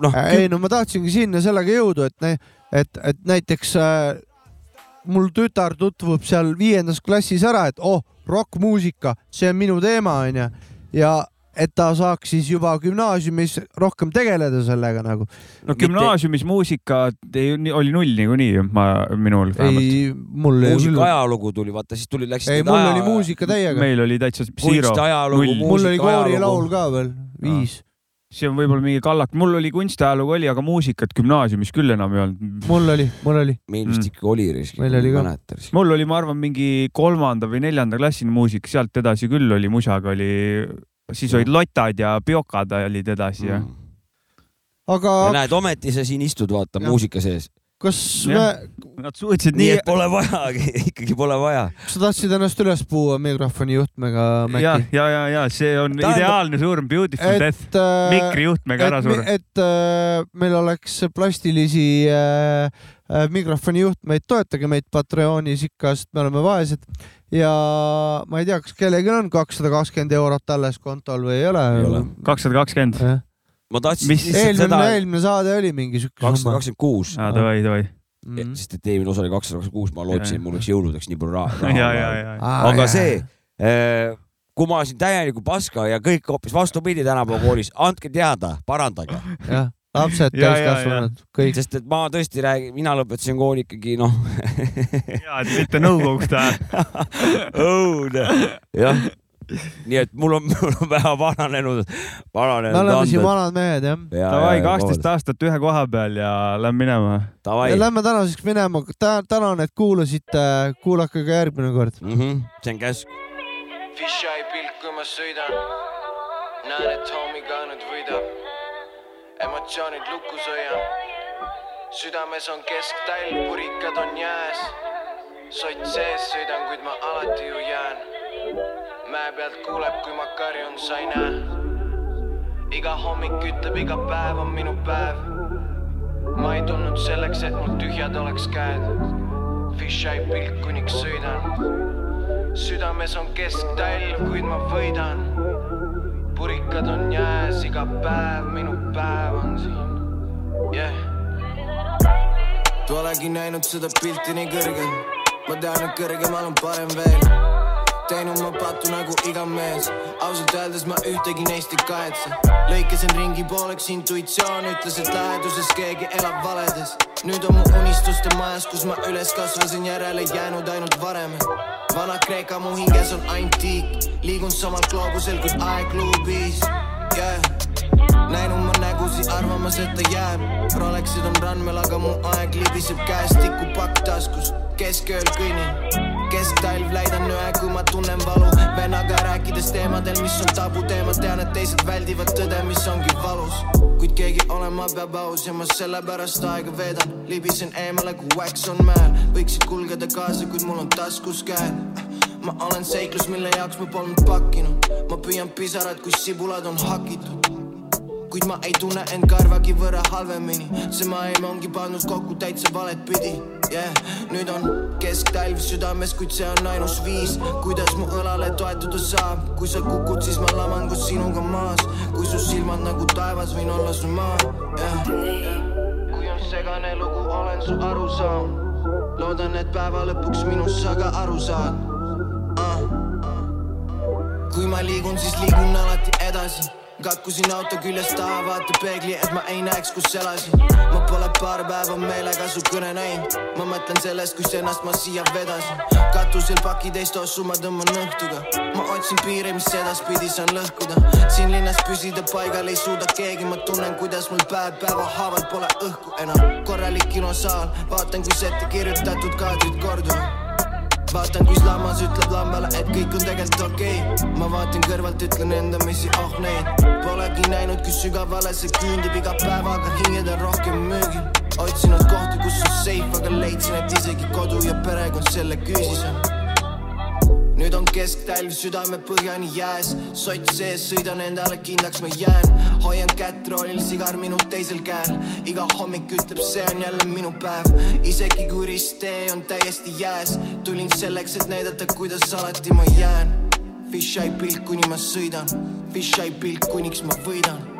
noh, ei no ma tahtsingi sinna sellega jõuda, et, et, et näiteks äh, mul tütar tutvub seal viiendas klassis ära, et oh, rokkmuusika, see on minu teema, onju. ja et ta saaks siis juba gümnaasiumis rohkem tegeleda sellega nagu. no gümnaasiumis muusika ei- oli null niikuinii ju, ma, minul vähemalt. ei, mul ei muusika ajalugu tuli, vaata siis tuli, läks. ei, mul oli muusika täiega. meil oli täitsa null. mul oli muusika koorilaul ka veel, viis. See on võib-olla mingi kallak, mul oli kunstiajalugu oli, aga muusikat gümnaasiumis küll enam ei olnud. mul oli, mul oli. meil vist ikka oli risk. Meil oli ka. mul oli, ma arvan, mingi kolmanda või neljanda klassini muusika, sealt edasi küll oli musaga oli, siis olid lotad ja biokad olid edasi ja. aga näed, ometi sa siin istud, vaata muusika sees. Kas me, Nad suutsid nii nii et, pole vajagi, ikkagi pole vaja. kas sa tahtsid ennast üles puua mikrofoni juhtmega, ja ja, ja, ja see on Tähendab- ideaalne surm, beautiful death. et äh, mikrijuhtmega ära et, surra. et äh, meil oleks plastilisi äh, äh, mikrofoni juhtmeid, toetage meid Patreonis ikka, sest me oleme vaesed ja ma ei tea, kas kellelgi on kakssada kakskümmend eurot alles kontol või ei ole. Ei ole. kakssada kakskümmend. Ma tahtsin Mis- lihtsalt eelmine seda, eelmine saade oli mingi siuke kakssada kakskümmend kuus. aa, davai, davai. Mhm. sest et eelmine osa oli kakssada kakskümmend kuus, ma lootsin, et mul oleks jõuludeks nii palju raha. ja, ja, ja. aga see, kui ma siin täielikku paska ja kõik hoopis vastupidi tänapäeva koolis, andke teada, parandage. jah, lapsed, täiskasvanud, kõik. sest et ma tõesti räägin, mina lõpetasin kooli ikkagi noh, ja, et mitte nõukogude ajal. õudne, jah. Nii et mul on, mul on väga vananenud, vananenud me oleme siin vanad mehed jah. Ja, Davai, kaksteist aastat ühe koha peal ja lähme minema. Lähme tänaseks minema, tänan, et kuulasite, kuulake ka järgmine kord. Mhm, see on käsk. Fisheye pilk, kui ma sõidan. näen, et hommi ka nüüd võidab. emotsioonid lukus hoian. südames on kesktalv, purikad on jääs. sott sees sõidan, kuid ma alati ju jään. Mäe pealt kuuleb, kui ma karjun, sa ei näe. iga hommik ütleb, iga päev on minu päev. ma ei tulnud selleks, et mul tühjad oleks käed. Fisheye pilk, kuniks sõidan südames on kesktalv, kuid ma võidan. purikad on jääs, iga päev minu päev on siin yeah.. Polegi näinud seda pilti nii kõrgelt, ma tean, et kõrgemal on parem veel. Teinud ma patu nagu iga mees, ausalt öeldes ma ühtegi neist ei kahetse. lõikasin ringi pooleks, intuitsioon ütles, et läheduses keegi elab valedes. nüüd on mu unistuste majas, kus ma üles kasvasin, järele jäänud ainult varemed. Vana-Kreeka mu hinges on antiik, liigun samal gloobusel kui aegluubis yeah.. näinud ma nägusid, arvamas, et ta jääb. Rolexid on randmel, aga mu aeg libiseb käest, tikupakk taskus, keskööl kõnnin. Kesktalv läidan ühe, kui ma tunnen valu. vennaga rääkides teemadel, mis on tabuteemad, tean, et teised väldivad tõde, mis ongi valus. kuid keegi olema peab aus ja ma sellepärast aega veedan. libisen eemale, kui wax on mäel, võiksid kulgeda kaasa, kuid mul on taskus käed ma olen seiklus, mille jaoks ma polnud pakkinud, ma püüan pisarad, kui sibulad on hakitud. Kuid ma ei tunne end karvagi võrra halvemini, see maailm ongi pannud kokku täitsa valet pidi yeah.. nüüd on kesktalv südames, kuid see on ainus viis, kuidas mu õlale toetuda saab. kui sa kukud, siis ma laman koos sinuga maas, kui su silmad nagu taevas, võin olla su maa yeah.. kui on segane lugu, olen su arusaam. loodan, et päeva lõpuks minust sa ka aru saad kui ma liigun, siis liigun alati edasi. Katkusin auto küljest taha, vaata peegli, et ma ei näeks, kus elasin. ma pole paar päeva meelega su kõne näinud. ma mõtlen sellest, kus ennast ma siia vedasin. katusel pakiteist ossu ma tõmban õhtuga. ma otsin piire, mis edaspidi saan lõhkuda. siin linnas püsida paigal ei suuda keegi, ma tunnen, kuidas mul päev päevahaaval pole õhku enam. korralik kinosaal, vaatan, kus ette kirjutatud kaadrid korduvad vaatan, kus lammas ütleb lambale, et kõik on tegelikult okei okay.. ma vaatan kõrvalt, ütlen endamisi, oh neid polegi näinud, kui sügavale see küündib iga päevaga, hinged on rohkem müügil. otsinud kohti, kus on safe, aga leidsin, et isegi kodu ja perekond selle küüsis on. Nüüd on kesktalv südame põhjani jääs, sott sees, sõidan endale kindlaks, ma jään. hoian kätt roolil, sigar minu teisel käel. iga hommik ütleb, see on jälle minu päev. isegi kui risttee on täiesti jääs, tulin selleks, et näidata, kuidas alati ma jään. Fisheye pilk, kuni ma sõidan, Fisheye pilk, kuniks ma võidan